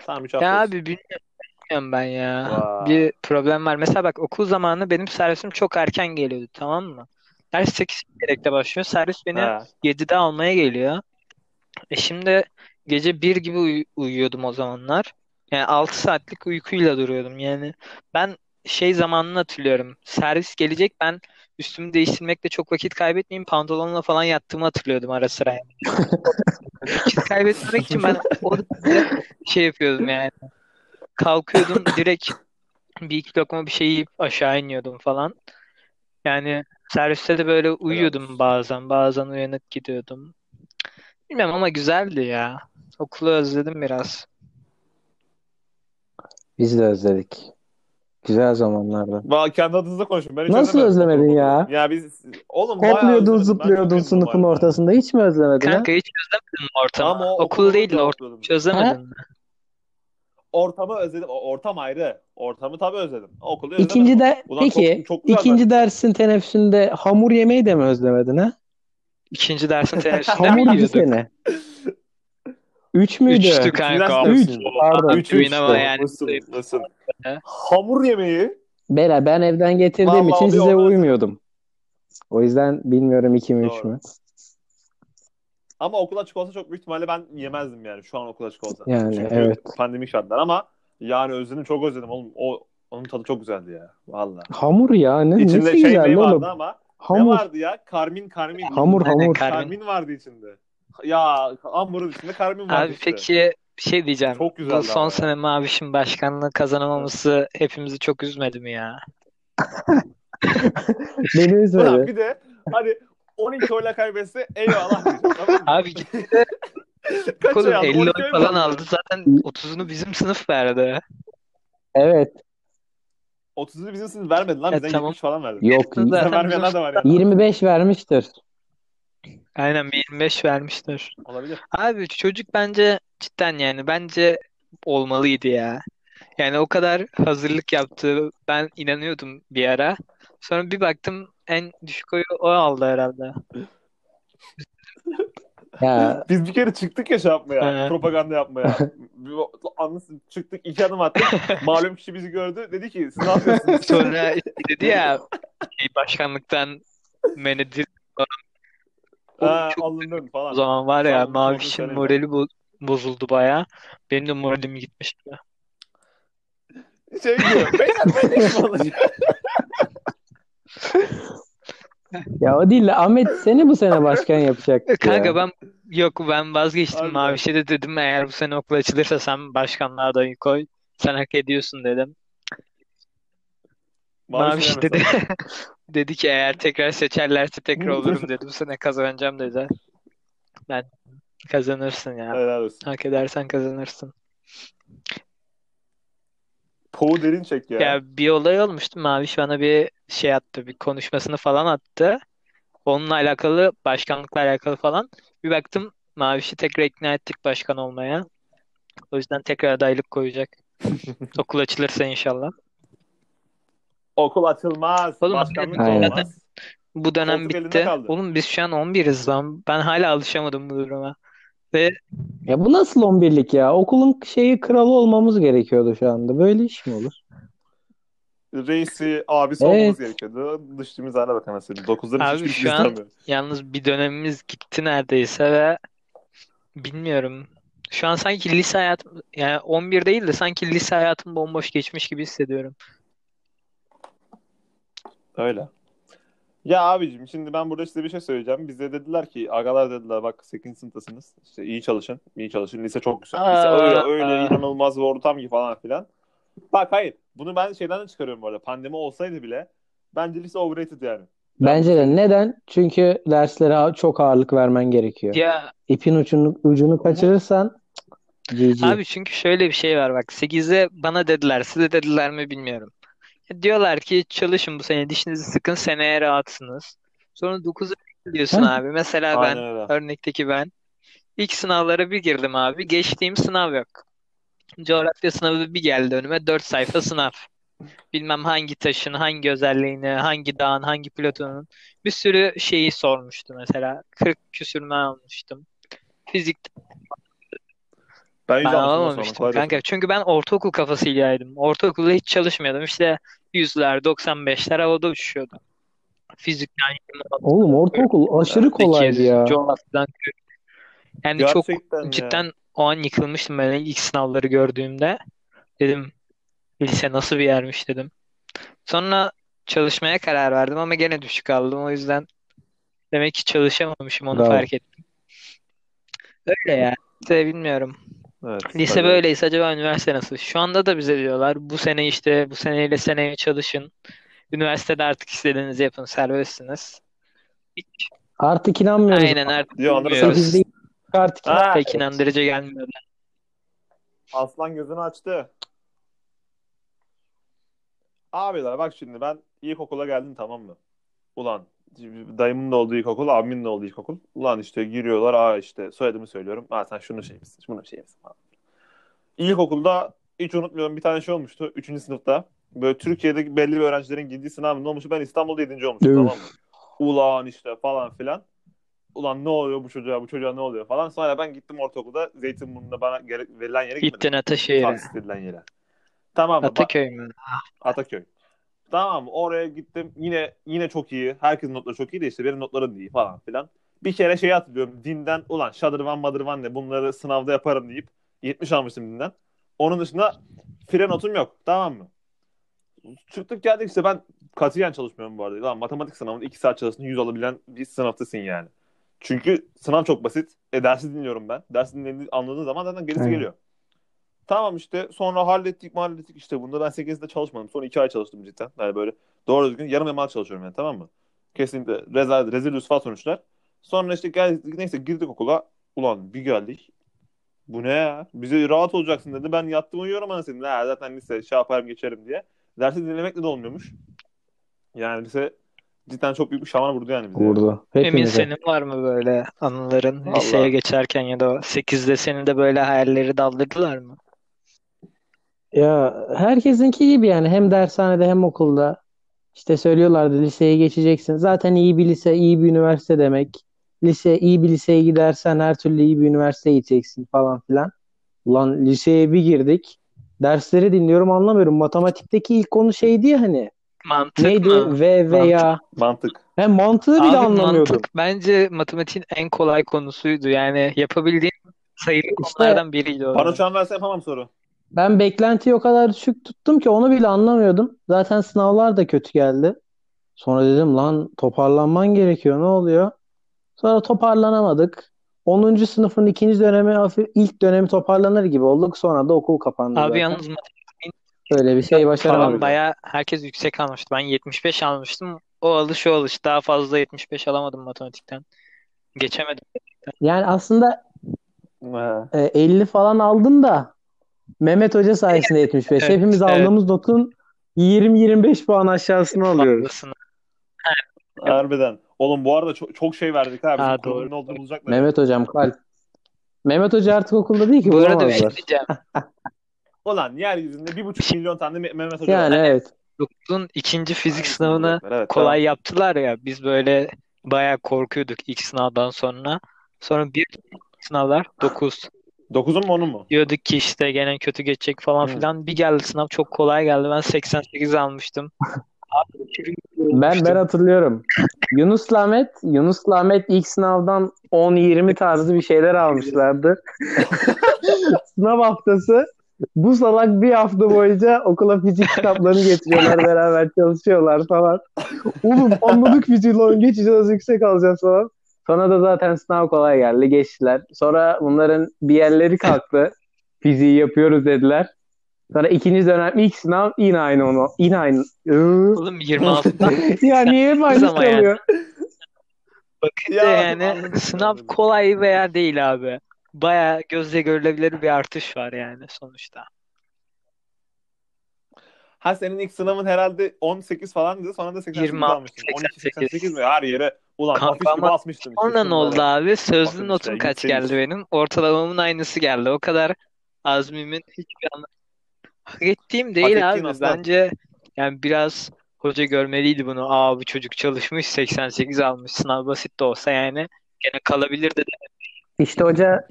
Speaker 3: Tamam üç hafta
Speaker 2: Ya abi bilmiyorum. ben ya.
Speaker 3: Vay.
Speaker 2: Bir problem var. Mesela bak okul zamanı benim servisim çok erken geliyordu tamam mı? Ders 8 çeyrekte başlıyor. Servis beni
Speaker 3: Ha.
Speaker 2: 7'de almaya geliyor. E şimdi gece 1 gibi uy- uyuyordum o zamanlar. Yani 6 saatlik uykuyla duruyordum. Yani ben şey zamanını hatırlıyorum. Servis gelecek ben üstümü değiştirmekle çok vakit kaybetmeyeyim. Pantolonla falan yattığımı hatırlıyordum ara sıra. Yani. Vakit kaybetmemek için ben o şey yapıyordum yani. Kalkıyordum direkt bir iki lokma bir şey yiyip aşağı iniyordum falan. Yani serviste de böyle uyuyordum bazen. Bazen uyanık gidiyordum. Bilmem ama güzeldi ya. Okulu özledim biraz.
Speaker 1: Biz de özledik. Güzel zamanlarda.
Speaker 3: Valla kendi adınıza konuşun. Ben hiç
Speaker 1: Nasıl
Speaker 3: özlemedim.
Speaker 1: özlemedin ya?
Speaker 3: Ya biz oğlum bayağı
Speaker 1: Hopluyordun,
Speaker 3: özledim. Ben çok
Speaker 1: zıplıyordun
Speaker 3: memnunum
Speaker 1: sınıfın ortasında. Hiç mi özlemedin ha?
Speaker 2: Kanka hiç özlemedin mi ortamı?
Speaker 3: Ama
Speaker 2: Okul
Speaker 3: okulu
Speaker 2: değil de ortamı hiç özlemedin mi?
Speaker 3: Ortamı özledim. Ortam ayrı. Ortamı tabii özledim. Okulu özlemedim.
Speaker 1: İkinci de
Speaker 3: Ulan
Speaker 1: peki
Speaker 3: çok- çok
Speaker 1: ikinci
Speaker 3: bence.
Speaker 1: dersin teneffüsünde hamur yemeyi de mi özlemedin ha?
Speaker 2: İkinci dersin teneffüsünde mi
Speaker 1: Hamur
Speaker 2: yiyorduk?
Speaker 1: sene. Üç müydü?
Speaker 2: Üçtü kanka.
Speaker 3: Üç.
Speaker 1: Pardon.
Speaker 3: Üç,
Speaker 2: Üç yani.
Speaker 3: Nasıl, nasıl?
Speaker 2: He?
Speaker 3: Hamur yemeği.
Speaker 1: Bela ben evden getirdiğim
Speaker 3: Vallahi
Speaker 1: için size
Speaker 3: olmaz.
Speaker 1: uymuyordum. O yüzden bilmiyorum iki mi üç
Speaker 3: Doğru.
Speaker 1: mü?
Speaker 3: Ama okul açık olsa çok büyük ihtimalle ben yemezdim yani şu an okul açık olsa.
Speaker 1: Yani,
Speaker 3: Çünkü
Speaker 1: evet.
Speaker 3: pandemik şartlar ama yani özledim çok özledim oğlum. O onun tadı çok güzeldi ya. Valla.
Speaker 1: Hamur ya. Ne,
Speaker 3: İçinde
Speaker 1: nesi
Speaker 3: şey
Speaker 1: güzel
Speaker 3: yemeği
Speaker 1: oğlum.
Speaker 3: vardı ama ne
Speaker 1: Hamur.
Speaker 3: vardı ya? Karmin karmin.
Speaker 1: Hamur hamur.
Speaker 2: Karmin.
Speaker 3: Karmin vardı içinde. Ya hamurun içinde karmin vardı
Speaker 2: Abi
Speaker 3: işte.
Speaker 2: peki bir şey diyeceğim.
Speaker 3: Çok güzeldi
Speaker 2: Bu son
Speaker 3: ama ya.
Speaker 2: sene Maviş'in başkanlığı kazanamaması hepimizi çok üzmedi mi ya?
Speaker 1: Beni
Speaker 3: Ulan
Speaker 1: üzmedi.
Speaker 3: bir de hani 12 oyla kaybetse eyvallah diyeceğim. Tamam mı?
Speaker 2: Abi
Speaker 3: Kaç
Speaker 2: oğlum
Speaker 3: oy aldı?
Speaker 2: 50
Speaker 3: 12
Speaker 2: oy falan
Speaker 3: aldı?
Speaker 2: aldı. Zaten 30'unu bizim sınıf verdi.
Speaker 1: Evet.
Speaker 3: 30'unu bizim sınıf vermedi lan.
Speaker 2: E,
Speaker 3: Bizden
Speaker 2: tamam.
Speaker 3: 70 falan verdi.
Speaker 1: Yok.
Speaker 2: Zaten
Speaker 3: Bizden
Speaker 2: bizim
Speaker 3: vermeyenler de var yani.
Speaker 1: 25 vermiştir.
Speaker 2: Aynen bir 25 vermiştir.
Speaker 3: Olabilir.
Speaker 2: Abi çocuk bence cidden yani bence olmalıydı ya. Yani o kadar hazırlık yaptı. Ben inanıyordum bir ara. Sonra bir baktım en düşük oyu o aldı herhalde.
Speaker 1: Ya
Speaker 3: Biz bir kere çıktık ya şey yapmaya.
Speaker 2: He.
Speaker 3: propaganda yapmaya. Bir Anlasın çıktık iki adım attık. Malum kişi bizi gördü. Dedi ki siz ne yapıyorsunuz?
Speaker 2: Sonra dedi ya şey, başkanlıktan men edildi.
Speaker 3: Ha,
Speaker 2: Çok-
Speaker 3: alındın
Speaker 2: O
Speaker 3: falan.
Speaker 2: zaman var ya
Speaker 3: Sağ olun,
Speaker 2: Maviş'in
Speaker 3: sorun
Speaker 2: morali bo- bozuldu baya. Benim de moralim gitmişti.
Speaker 3: Şey diyor. Beyler ben de iş mi olacak?
Speaker 1: ya o değil de Ahmet seni bu sene başkan yapacak
Speaker 2: Kanka
Speaker 1: ya.
Speaker 2: ben yok ben vazgeçtim
Speaker 3: Harbiden.
Speaker 2: Maviş'e de dedim eğer bu sene okul açılırsa sen başkanlığa adayı koy. Sen hak ediyorsun dedim. Maviş
Speaker 3: Maviş
Speaker 2: dedi dedi ki eğer tekrar seçerlerse tekrar olurum dedi. Bu sene kazanacağım dedi. Ben kazanırsın ya.
Speaker 3: Helal olsun.
Speaker 2: Hak edersen kazanırsın.
Speaker 3: Poğu derin çek ya.
Speaker 2: Ya bir olay olmuştu. Maviş bana bir şey attı. Bir konuşmasını falan attı. Onunla alakalı, başkanlıkla alakalı falan. Bir baktım Maviş'i tekrar ikna ettik başkan olmaya. O yüzden tekrar adaylık koyacak. Okul açılırsa inşallah.
Speaker 3: Okul açılmaz.
Speaker 2: Oğlum,
Speaker 3: başkanlık
Speaker 1: aynen.
Speaker 3: olmaz.
Speaker 2: Bu dönem
Speaker 3: Koltuk
Speaker 2: bitti. Oğlum biz şu an 11'iz lan. Ben hala alışamadım bu duruma. Ve
Speaker 1: Ya bu nasıl 11'lik ya? Okulun şeyi kralı olmamız gerekiyordu şu anda. Böyle iş mi olur?
Speaker 3: Reisi, abisi
Speaker 1: Evet.
Speaker 3: olmamız gerekiyordu. Düştüğümüz hale bak anasını. Dokuzların
Speaker 2: Abi
Speaker 3: hiçbirisi
Speaker 2: şu
Speaker 3: bizi
Speaker 2: an- yalnız bir dönemimiz gitti neredeyse ve bilmiyorum. Şu an sanki lise hayatım yani 11 değil de sanki lise hayatım bomboş geçmiş gibi hissediyorum.
Speaker 3: Öyle. Ya abicim şimdi ben burada size bir şey söyleyeceğim. Bize dediler ki agalar dediler bak 8. sınıftasınız. İşte iyi çalışın. iyi çalışın. Lise çok güzel. Lise
Speaker 2: Aa.
Speaker 3: öyle, öyle inanılmaz bir ortam ki falan filan. Bak hayır. Bunu ben şeyden de çıkarıyorum bu arada. Pandemi olsaydı bile bence lise overrated yani.
Speaker 1: Bence de. Neden? Çünkü derslere çok ağırlık vermen gerekiyor.
Speaker 2: Ya
Speaker 1: İpin ucunu, ucunu kaçırırsan GG.
Speaker 2: abi çünkü şöyle bir şey var bak 8'e bana dediler size dediler mi bilmiyorum. Diyorlar ki çalışın bu sene dişinizi sıkın seneye rahatsınız. Sonra 9'a gidiyorsun
Speaker 1: Heh.
Speaker 2: abi. Mesela ben
Speaker 3: Aynen öyle.
Speaker 2: örnekteki ben ilk sınavlara bir girdim abi. Geçtiğim sınav yok. Coğrafya sınavı bir geldi önüme 4 sayfa sınav. Bilmem hangi taşın, hangi özelliğini, hangi dağın, hangi platonun bir sürü şeyi sormuştu mesela. 40 küsürme almıştım. Fizik
Speaker 3: Ben
Speaker 2: Ben alamamıştım
Speaker 3: kolay
Speaker 2: kanka. Çünkü ben ortaokul kafasıylaydım. Ortaokulda hiç çalışmıyordum. İşte yüzler, 95'ler havada uçuşuyordu. Fizikten
Speaker 1: Oğlum ortaokul aşırı kolaydı
Speaker 2: 8,
Speaker 1: ya.
Speaker 2: coğrafyadan yani çok
Speaker 3: Gerçekten ya.
Speaker 2: cidden o an yıkılmıştım ben ilk sınavları gördüğümde. Dedim lise nasıl bir yermiş dedim. Sonra çalışmaya karar verdim ama gene düşük aldım. O yüzden demek ki çalışamamışım onu
Speaker 1: Bravo.
Speaker 2: fark ettim. Öyle ya. İşte bilmiyorum.
Speaker 3: Evet,
Speaker 2: Lise
Speaker 3: tabii.
Speaker 2: böyleyse acaba üniversite nasıl? Şu anda da bize diyorlar bu sene işte bu seneyle seneye çalışın. Üniversitede artık istediğinizi yapın serbestsiniz. Hiç,
Speaker 1: Artık inanmıyoruz.
Speaker 2: aynen artık
Speaker 3: Diyor, onları
Speaker 2: bilmiyoruz.
Speaker 1: Artık
Speaker 3: Ha,
Speaker 2: Pek inandırıcı gelmiyor.
Speaker 3: Aslan gözünü açtı. Abiler bak şimdi ben ilkokula geldim tamam mı? Ulan dayımın da olduğu ilkokul, abimin de olduğu ilkokul. Ulan işte giriyorlar. Aa işte soyadımı söylüyorum. Aa sen şunu şey misin? Şunu şey misin? İlkokulda hiç unutmuyorum bir tane şey olmuştu. Üçüncü sınıfta. Böyle Türkiye'deki belli bir öğrencilerin girdiği sınav ne olmuştu? Ben İstanbul'da yedinci olmuştum tamam mı? Ulan işte falan filan. Ulan ne oluyor bu çocuğa, bu çocuğa ne oluyor falan. Sonra ben gittim ortaokulda Zeytinburnu'nda bana gere- verilen yere gitmedim.
Speaker 2: Gittin Ataşehir'e.
Speaker 3: Tahsis edilen yere. Tamam mı?
Speaker 2: Ataköy mü?
Speaker 3: Ataköy. Tamam oraya gittim. Yine yine çok iyi. Herkesin notları çok iyi de işte benim notlarım iyi falan filan. Bir kere şey hatırlıyorum. Dinden ulan şadırvan madırvan ne bunları sınavda yaparım deyip 70 almıştım dinden. Onun dışında fire notum yok. Tamam mı? Çıktık geldik işte ben katiyen çalışmıyorum bu arada. Lan matematik sınavında 2 saat çalıştın 100 alabilen bir sınıftasın yani. Çünkü sınav çok basit. E dersi dinliyorum ben. Dersi dinlediğini anladığın zaman zaten gerisi
Speaker 1: Evet.
Speaker 3: geliyor. Tamam işte sonra hallettik hallettik işte bunda ben 8'de çalışmadım. Sonra 2 ay çalıştım cidden. Yani böyle doğru düzgün yarım yamal çalışıyorum yani tamam mı? Kesinlikle rezil, rezil rüsva sonuçlar. Sonra işte geldik neyse girdik okula. Ulan bir geldik. Bu ne ya? Bize rahat olacaksın dedi. Ben yattım uyuyorum anasını. Ha, zaten lise şey yaparım geçerim diye. Dersi dinlemekle de olmuyormuş. Yani lise cidden çok büyük bir şaman vurdu yani bize.
Speaker 1: Vurdu.
Speaker 2: Emin senin var mı böyle anıların
Speaker 3: Vallahi.
Speaker 2: liseye geçerken ya da 8'de seni de böyle hayalleri daldırdılar mı?
Speaker 1: Ya herkesinki gibi yani hem dershanede hem okulda işte söylüyorlardı liseye geçeceksin. Zaten iyi bir lise, iyi bir üniversite demek. Lise iyi bir liseye gidersen her türlü iyi bir üniversiteye gideceksin falan filan. Ulan liseye bir girdik. Dersleri dinliyorum anlamıyorum. Matematikteki ilk konu şeydi ya hani.
Speaker 2: Mantık
Speaker 1: Neydi?
Speaker 2: mı?
Speaker 1: V veya.
Speaker 3: Mantık.
Speaker 1: Ben mantığı bile
Speaker 2: Abi
Speaker 1: anlamıyordum.
Speaker 2: mantık bence matematiğin en kolay konusuydu. Yani yapabildiğin sayılı
Speaker 1: İşte-
Speaker 2: konulardan biriydi o.
Speaker 3: Bana şu an verse yapamam soru.
Speaker 1: Ben beklentiyi o kadar düşük tuttum ki onu bile anlamıyordum. Zaten sınavlar da kötü geldi. Sonra dedim lan toparlanman gerekiyor. Ne oluyor? Sonra toparlanamadık. 10. sınıfın ikinci dönemi hafif ilk dönemi toparlanır gibi olduk. Sonra da okul kapandı
Speaker 2: Abi
Speaker 1: zaten.
Speaker 2: yalnız
Speaker 1: Öyle bir şey başaramadık.
Speaker 2: falan bayağı herkes yüksek almıştı. Ben 75 almıştım. O alış o alış. Daha fazla 75 alamadım matematikten. Geçemedim.
Speaker 1: Yani aslında e, 50 falan aldın da Mehmet Hoca sayesinde 75.
Speaker 2: Evet,
Speaker 1: Hepimiz
Speaker 2: evet.
Speaker 1: aldığımız notun 20-25 puan aşağısını alıyoruz.
Speaker 3: Harbiden. Oğlum bu arada çok, çok şey verdik. Bizim
Speaker 2: Ha, doğru.
Speaker 3: ne olduğunu bulacaklar.
Speaker 1: Mehmet Hocam kalp. Mehmet Hoca artık okulda değil ki
Speaker 2: Bu arada bir şey diyeceğim.
Speaker 3: Ulan yeryüzünde bir buçuk milyon tane Me- Mehmet Hoca
Speaker 1: Yani
Speaker 3: var.
Speaker 1: evet.
Speaker 2: Okulun ikinci fizik
Speaker 3: Aynısını
Speaker 2: sınavını.
Speaker 3: Evet,
Speaker 2: kolay
Speaker 3: tamam.
Speaker 2: yaptılar ya. Biz böyle bayağı korkuyorduk ilk sınavdan sonra. Sonra bir sınavlar 9.
Speaker 3: Dokuzun mu onun mu?
Speaker 2: Diyorduk ki işte gene kötü geçecek falan
Speaker 3: Hı.
Speaker 2: filan. Bir geldi sınav çok kolay geldi. Ben 88 almıştım.
Speaker 1: Ben ben hatırlıyorum. Yunus'la Ahmet, Yunus'la Ahmet ilk sınavdan 10-20 tarzı bir şeyler almışlardı. Sınav haftası bu salak bir hafta boyunca okula fizik kitaplarını getiriyorlar beraber çalışıyorlar falan. Oğlum anladık fiziği lan geçeceğiz yüksek alacağız falan. Sonra da zaten sınav kolay geldi geçtiler. Sonra bunların bir yerleri kalktı. Fiziği yapıyoruz dediler. Sonra ikinci dönem ilk sınav yine aynı onu. Yine aynı.
Speaker 2: Oğlum 26'dan
Speaker 1: ya niye hep aynısı
Speaker 2: Ama yani.
Speaker 1: kalıyor?
Speaker 2: bakınca
Speaker 3: Ya,
Speaker 2: yani sınav kolay veya değil abi. Baya gözle görülebilir bir artış var yani sonuçta.
Speaker 3: Ha senin ilk sınavın herhalde 18 falandı. Sonra da 88
Speaker 2: 26,
Speaker 3: almıştın. 12
Speaker 2: 88.
Speaker 3: 88 mi? Her yere ulan
Speaker 2: Kanka
Speaker 3: gibi işte
Speaker 2: Sonra ne oldu abi? Sözlü
Speaker 3: Bakın
Speaker 2: notum
Speaker 3: işte,
Speaker 2: kaç geldi benim? Ortalamamın aynısı geldi. O kadar azmimin hiçbir anlamı. Hak ettiğim değil
Speaker 3: ettiğin
Speaker 2: abi.
Speaker 3: aslan.
Speaker 2: Bence yani biraz hoca görmeliydi bunu. Aa bu çocuk çalışmış 88 almış. Sınav basit de olsa yani gene kalabilirdi de.
Speaker 1: İşte hoca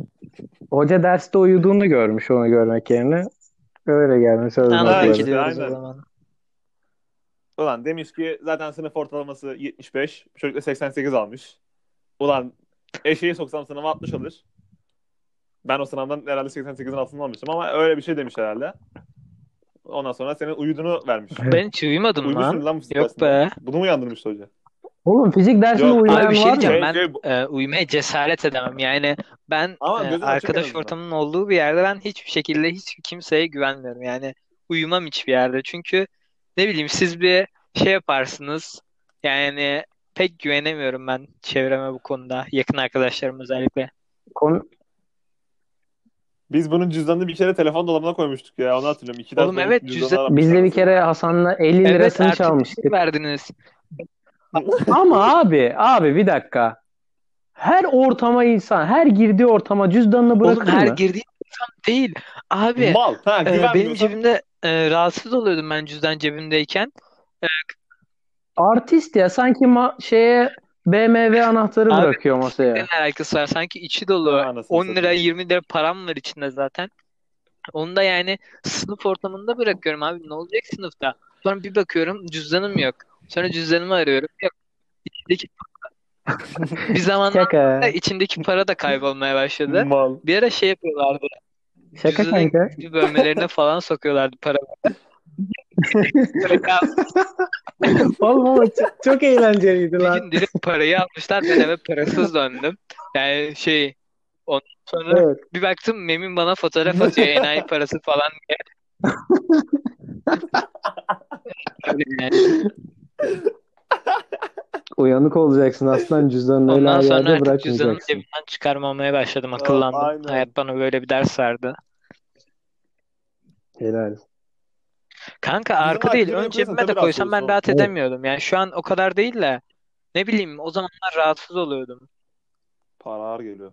Speaker 1: hoca derste uyuduğunu görmüş onu görmek yerine. Öyle gelmiş
Speaker 2: Anladık
Speaker 3: Ha,
Speaker 2: ki
Speaker 3: işte,
Speaker 2: diyoruz o
Speaker 3: aynen.
Speaker 2: zaman.
Speaker 3: Ulan demiş ki zaten sınıf ortalaması 75. Çocuk da 88 almış. Ulan eşeği soksam sınava 60 alır. Ben o sınavdan herhalde 88'in altında almıştım ama öyle bir şey demiş herhalde. Ondan sonra senin uyuduğunu vermiş.
Speaker 2: Ben hiç uyumadım
Speaker 3: Uyumuşsun
Speaker 2: lan.
Speaker 3: lan fizik
Speaker 2: Yok be.
Speaker 3: Bunu mu uyandırmıştı hoca?
Speaker 1: Oğlum fizik dersinde
Speaker 3: Yok,
Speaker 1: uyumayan
Speaker 2: Abi bir şey
Speaker 1: var mı?
Speaker 2: diyeceğim.
Speaker 3: Şey,
Speaker 2: Ben
Speaker 3: şey-
Speaker 2: e, uyumaya cesaret edemem. Yani ben
Speaker 3: Ama
Speaker 2: e,
Speaker 3: gözün açık en
Speaker 2: arkadaş
Speaker 3: azından.
Speaker 2: ortamının olduğu bir yerde ben hiçbir şekilde hiç kimseye güvenmiyorum. Yani uyumam hiçbir yerde. Çünkü ne bileyim siz bir şey yaparsınız. Yani pek güvenemiyorum ben çevreme bu konuda. Yakın arkadaşlarım özellikle.
Speaker 1: Konu-
Speaker 3: Biz bunun cüzdanını bir kere telefon dolabına koymuştuk ya. Onu hatırlıyorum. İki
Speaker 2: Oğlum evet, cüzdan-
Speaker 1: Biz de bir kere Hasan'la 50
Speaker 2: Evet
Speaker 1: lirasını
Speaker 2: gün
Speaker 1: çalmıştık.
Speaker 2: verdiniz.
Speaker 1: Ama abi, abi bir dakika. Her ortama insan, her girdiği ortama cüzdanını
Speaker 2: Oğlum
Speaker 1: bırakır
Speaker 2: her
Speaker 1: mı?
Speaker 2: girdiğim insan değil. Abi
Speaker 3: Mal. Ha,
Speaker 2: e, benim
Speaker 3: güvenmiyorsan
Speaker 2: cebimde e, rahatsız oluyordum ben cüzdan cebimdeyken.
Speaker 1: Artist ya sanki ma- şeye BMW anahtarı
Speaker 2: Abi,
Speaker 1: bırakıyor masaya.
Speaker 2: Ne alakası var? Sanki içi dolu.
Speaker 3: Ha, anasını
Speaker 2: 10 lira
Speaker 3: satayım.
Speaker 2: 20 lira param var içinde zaten. Onu da yani sınıf ortamında bırakıyorum abi. Ne olacak sınıfta? Sonra bir bakıyorum cüzdanım yok. Sonra cüzdanımı arıyorum. Yok. İçindeki bir zamanlar
Speaker 1: Şaka.
Speaker 2: içindeki para da kaybolmaya başladı.
Speaker 3: Mal.
Speaker 2: Bir ara şey yapıyorlardı.
Speaker 1: Şaka
Speaker 2: Cüzdanın
Speaker 1: kanka.
Speaker 2: gizli bölmelerine falan sokuyorlardı para.
Speaker 1: Oğlum ama çok, çok eğlenceliydi
Speaker 2: Bir
Speaker 1: lan.
Speaker 2: gün direkt parayı almışlar. Ben eve parasız döndüm. Yani şey ondan sonra
Speaker 1: Evet.
Speaker 2: bir baktım Memin bana fotoğraf atıyor enayi parası falan diye. Yani.
Speaker 1: Uyanık olacaksın aslan cüzdanını öyle
Speaker 2: Ondan
Speaker 1: her
Speaker 2: sonra
Speaker 1: yerde
Speaker 2: artık cüzdanımı
Speaker 1: bırakmayacaksın.
Speaker 2: cebimden çıkarmamaya başladım.
Speaker 3: Aa,
Speaker 2: Akıllandım.
Speaker 3: aynen.
Speaker 2: Hayat bana böyle bir ders verdi.
Speaker 1: Helal.
Speaker 2: Kanka
Speaker 3: Bizim
Speaker 2: arka değil. Ön cebime de
Speaker 3: tabii
Speaker 2: koysam ben rahat edemiyordum. Yani şu an o kadar değil de ne bileyim o zamanlar rahatsız oluyordum.
Speaker 3: Para ağır geliyor.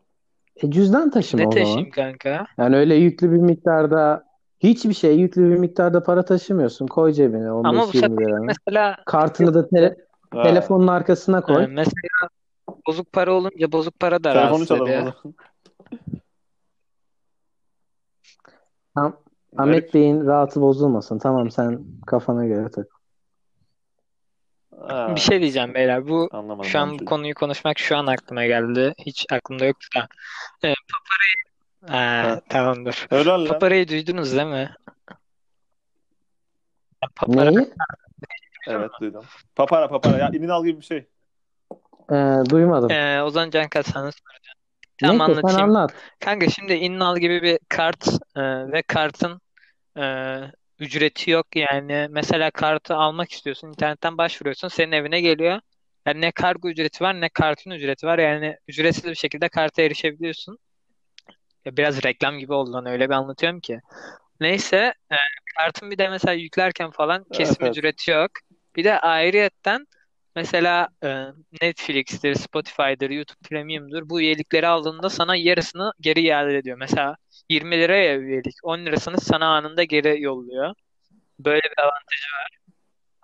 Speaker 1: E cüzdan taşıma
Speaker 2: Ne
Speaker 1: o zaman.
Speaker 2: taşıyayım kanka?
Speaker 1: Yani öyle yüklü bir miktarda hiçbir şey yüklü bir miktarda para taşımıyorsun. Koy cebine
Speaker 2: Ama bu
Speaker 1: 15-20
Speaker 2: sefer
Speaker 1: liranı.
Speaker 2: mesela
Speaker 1: Kartını da tele-
Speaker 3: Ha.
Speaker 1: telefonun arkasına koy.
Speaker 2: mesela bozuk para olunca bozuk para da
Speaker 3: Telefonu
Speaker 2: rahatsız
Speaker 3: çalalım
Speaker 2: ediyor.
Speaker 1: Tam, Ahmet Bey'in rahatı bozulmasın. Tamam sen kafana göre tak.
Speaker 3: Ha,
Speaker 2: Bir şey diyeceğim beyler. Bu
Speaker 3: Anlamadım
Speaker 2: şu
Speaker 3: ben
Speaker 2: an bu konuyu konuşmak şu an aklıma geldi. Hiç aklımda yoktu da. E, paparayı ha, tamamdır.
Speaker 3: Helal lan.
Speaker 2: Paparayı duydunuz değil mi? Papara
Speaker 1: Neyi?
Speaker 3: Evet duydum. Papara papara. Ya İninal gibi bir şey.
Speaker 1: Ee, duymadım.
Speaker 2: Ee, Ozan Cankat sana soracağım. Tamam
Speaker 1: Neyse sen
Speaker 2: anlatayım.
Speaker 1: anlat.
Speaker 2: Kanka şimdi Innal gibi bir kart e, ve kartın e, ücreti yok yani. Mesela kartı almak istiyorsun, internetten başvuruyorsun, senin evine geliyor. Yani ne kargo ücreti var ne kartın ücreti var. Yani ücretsiz bir şekilde karta erişebiliyorsun. Ya biraz reklam gibi oldu lan öyle bir anlatıyorum ki. Neyse e, kartın bir de mesela yüklerken falan kesim
Speaker 3: evet.
Speaker 2: ücreti yok. Bir de ayrıyetten mesela e, Netflix'tir, Spotify'dır, YouTube Premium'dur bu üyelikleri aldığında sana yarısını geri iade ediyor. Mesela 20 liraya üyelik 10 lirasını sana anında geri yolluyor. Böyle bir avantajı var.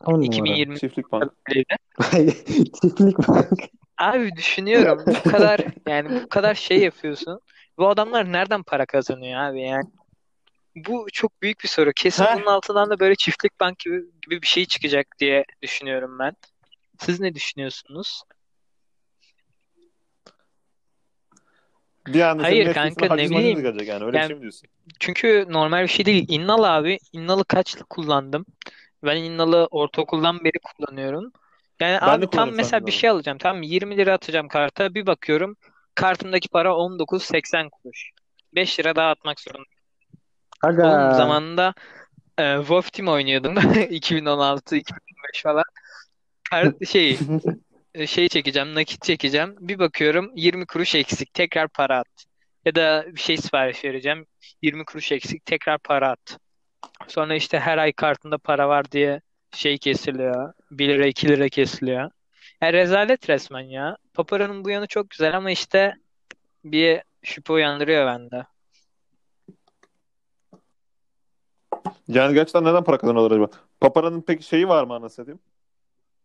Speaker 1: 10 numara.
Speaker 2: 2020
Speaker 3: Çiftlik bank.
Speaker 1: Çiftlik bank.
Speaker 2: Abi düşünüyorum bu kadar yani bu kadar şey yapıyorsun. Bu adamlar nereden para kazanıyor abi yani? Bu çok büyük bir soru. Kesin
Speaker 3: Heh.
Speaker 2: bunun altından da böyle çiftlik bank gibi, gibi bir şey çıkacak diye düşünüyorum ben. Siz ne düşünüyorsunuz?
Speaker 3: Bir anda
Speaker 2: Hayır kanka, ne bileyim.
Speaker 3: yani? Öyle
Speaker 2: Yani-
Speaker 3: şey mi diyorsun?
Speaker 2: Çünkü normal bir şey değil. Innal abi. Innal'ı kaç kullandım? Ben Innal'ı ortaokuldan beri kullanıyorum. Yani
Speaker 3: Ben
Speaker 2: abi tam mesela bir şey alacağım. Tamam 20 lira atacağım karta. Bir bakıyorum kartımdaki para 19.80 kuruş. 5 lira daha atmak zorundayım.
Speaker 1: Aga.
Speaker 2: zamanında e, Wolf Team oynuyordum. 2016, 2015 falan. Kart, şey e, şey çekeceğim, nakit çekeceğim. Bir bakıyorum 20 kuruş eksik. Tekrar para at. Ya da bir şey sipariş vereceğim. 20 kuruş eksik. Tekrar para at. Sonra işte her ay kartında para var diye şey kesiliyor. 1 lira 2 lira kesiliyor. Yani rezalet resmen ya. Papara'nın bu yanı çok güzel ama işte bir şüphe uyandırıyor bende.
Speaker 3: Yani gerçekten neden para kazanıyorlar acaba? Papara'nın peki şeyi var mı anasını satayım?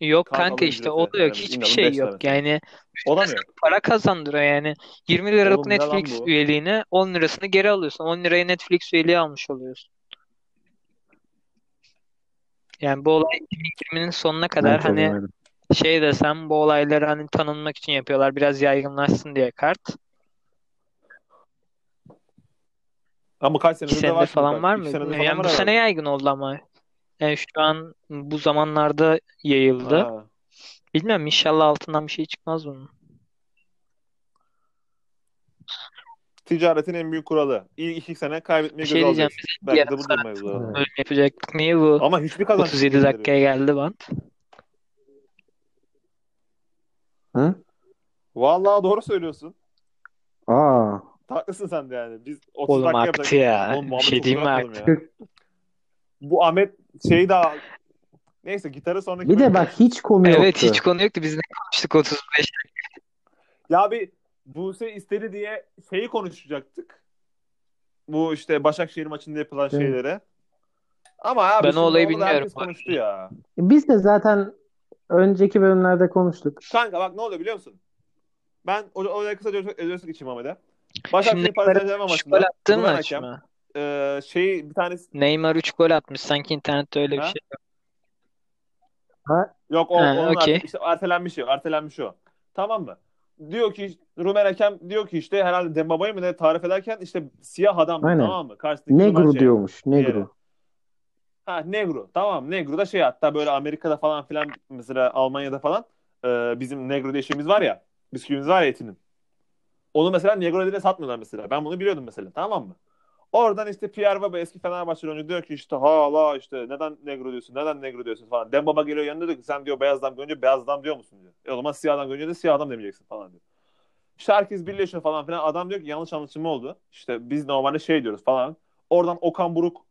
Speaker 2: Yok
Speaker 3: Kartal
Speaker 2: kanka işte o da yok.
Speaker 3: Yani
Speaker 2: Hiçbir şey yok. Yani
Speaker 3: O da mı yok?
Speaker 2: para kazandırıyor yani. 20 liralık
Speaker 3: Oğlum
Speaker 2: Netflix
Speaker 3: bu?
Speaker 2: üyeliğine 10 lirasını geri alıyorsun. 10 liraya Netflix üyeliği almış oluyorsun. Yani bu olay 2020'nin sonuna kadar hani
Speaker 1: çözemedim.
Speaker 2: Şey desem bu olayları hani tanınmak için yapıyorlar. Biraz yaygınlaşsın diye kart.
Speaker 3: Ama kaç
Speaker 2: İki
Speaker 3: senedir de
Speaker 2: senedir
Speaker 3: var
Speaker 2: falan var
Speaker 3: İki
Speaker 2: mı? Yani
Speaker 3: falan
Speaker 2: bu sene yaygın oldu ama. Yani şu an bu zamanlarda yayıldı.
Speaker 3: Ha.
Speaker 2: Bilmem inşallah altından bir şey çıkmaz bunun.
Speaker 3: Ticaretin en büyük kuralı. İlk iki sene kaybetmeyi
Speaker 2: Bir şey
Speaker 3: alacaksın.
Speaker 2: Biz
Speaker 3: Belki de bu durmayız
Speaker 2: yapacaktık. Niye bu
Speaker 3: Ama hiçbir kazanç
Speaker 2: 37
Speaker 3: çıkmıyor
Speaker 2: dakikaya geldi bant?
Speaker 1: Hı?
Speaker 3: Vallahi doğru söylüyorsun.
Speaker 1: Aa.
Speaker 3: Haklısın sen de yani. Biz 30
Speaker 2: Oğlum
Speaker 3: dakika
Speaker 2: aktı
Speaker 3: yapacaktık.
Speaker 2: ya.
Speaker 3: Oğlum muhabbeti
Speaker 2: şey diyeyim mi aktı?
Speaker 3: ya. Bu Ahmet şeyi daha neyse gitarı sonraki
Speaker 1: Bir de bak hiç konu
Speaker 2: Evet
Speaker 1: yoktu.
Speaker 2: hiç konu yoktu. Biz ne konuştuk 35
Speaker 3: Ya bir Buse istedi diye şeyi konuşacaktık. Bu işte Başakşehir maçında yapılan
Speaker 1: Evet.
Speaker 3: şeylere. Ama abi
Speaker 2: Ben o olayı bilmiyorum
Speaker 3: konuştu ya.
Speaker 1: Biz de zaten önceki bölümlerde konuştuk.
Speaker 3: Kanka bak ne oluyor biliyor musun? Ben o oraya kısaca özür geçeyim Ahmet'e.
Speaker 2: Şimdi
Speaker 3: Başakşehir Paris
Speaker 2: Neymar'ın
Speaker 3: Saint-Germain
Speaker 2: 3 gol
Speaker 3: Rumen
Speaker 2: maç
Speaker 3: hakem
Speaker 2: mı?
Speaker 3: e, şeyi bir tanesi
Speaker 2: Neymar 3 gol atmış. Sanki internette öyle bir
Speaker 3: Ha?
Speaker 2: şey yok.
Speaker 3: Yok o,
Speaker 2: Ha,
Speaker 3: onun artık işte ertelenmiş o, ertelenmiş o. Tamam mı? Diyor ki Rumen hakem diyor ki işte herhalde Dembaba'yı mı ne tarif ederken işte siyah adam
Speaker 1: Aynen.
Speaker 3: tamam mı? Karşıdaki Rumen
Speaker 1: Negro
Speaker 3: şey.
Speaker 1: diyormuş. Negro.
Speaker 3: Ha Negro. Tamam Negro da şey hatta böyle Amerika'da falan filan mesela Almanya'da falan e, bizim Negro diye şeyimiz var ya bisküvimiz var ya etinin. Onu mesela Negro diye satmıyorlar mesela. Ben bunu biliyordum mesela tamam mı? Oradan işte Pierre Baba eski Fenerbahçe oyuncu diyor ki işte hala işte neden Negro diyorsun neden Negro diyorsun falan. Dembaba geliyor yanında diyor ki sen diyor beyaz adam görünce beyaz adam diyor musun diyor. E o zaman siyah adam görünce de siyah adam demeyeceksin falan diyor. İşte herkes birleşiyor falan filan. Adam diyor ki yanlış anlaşılma oldu. İşte biz normalde şey diyoruz falan. Oradan Okan Buruk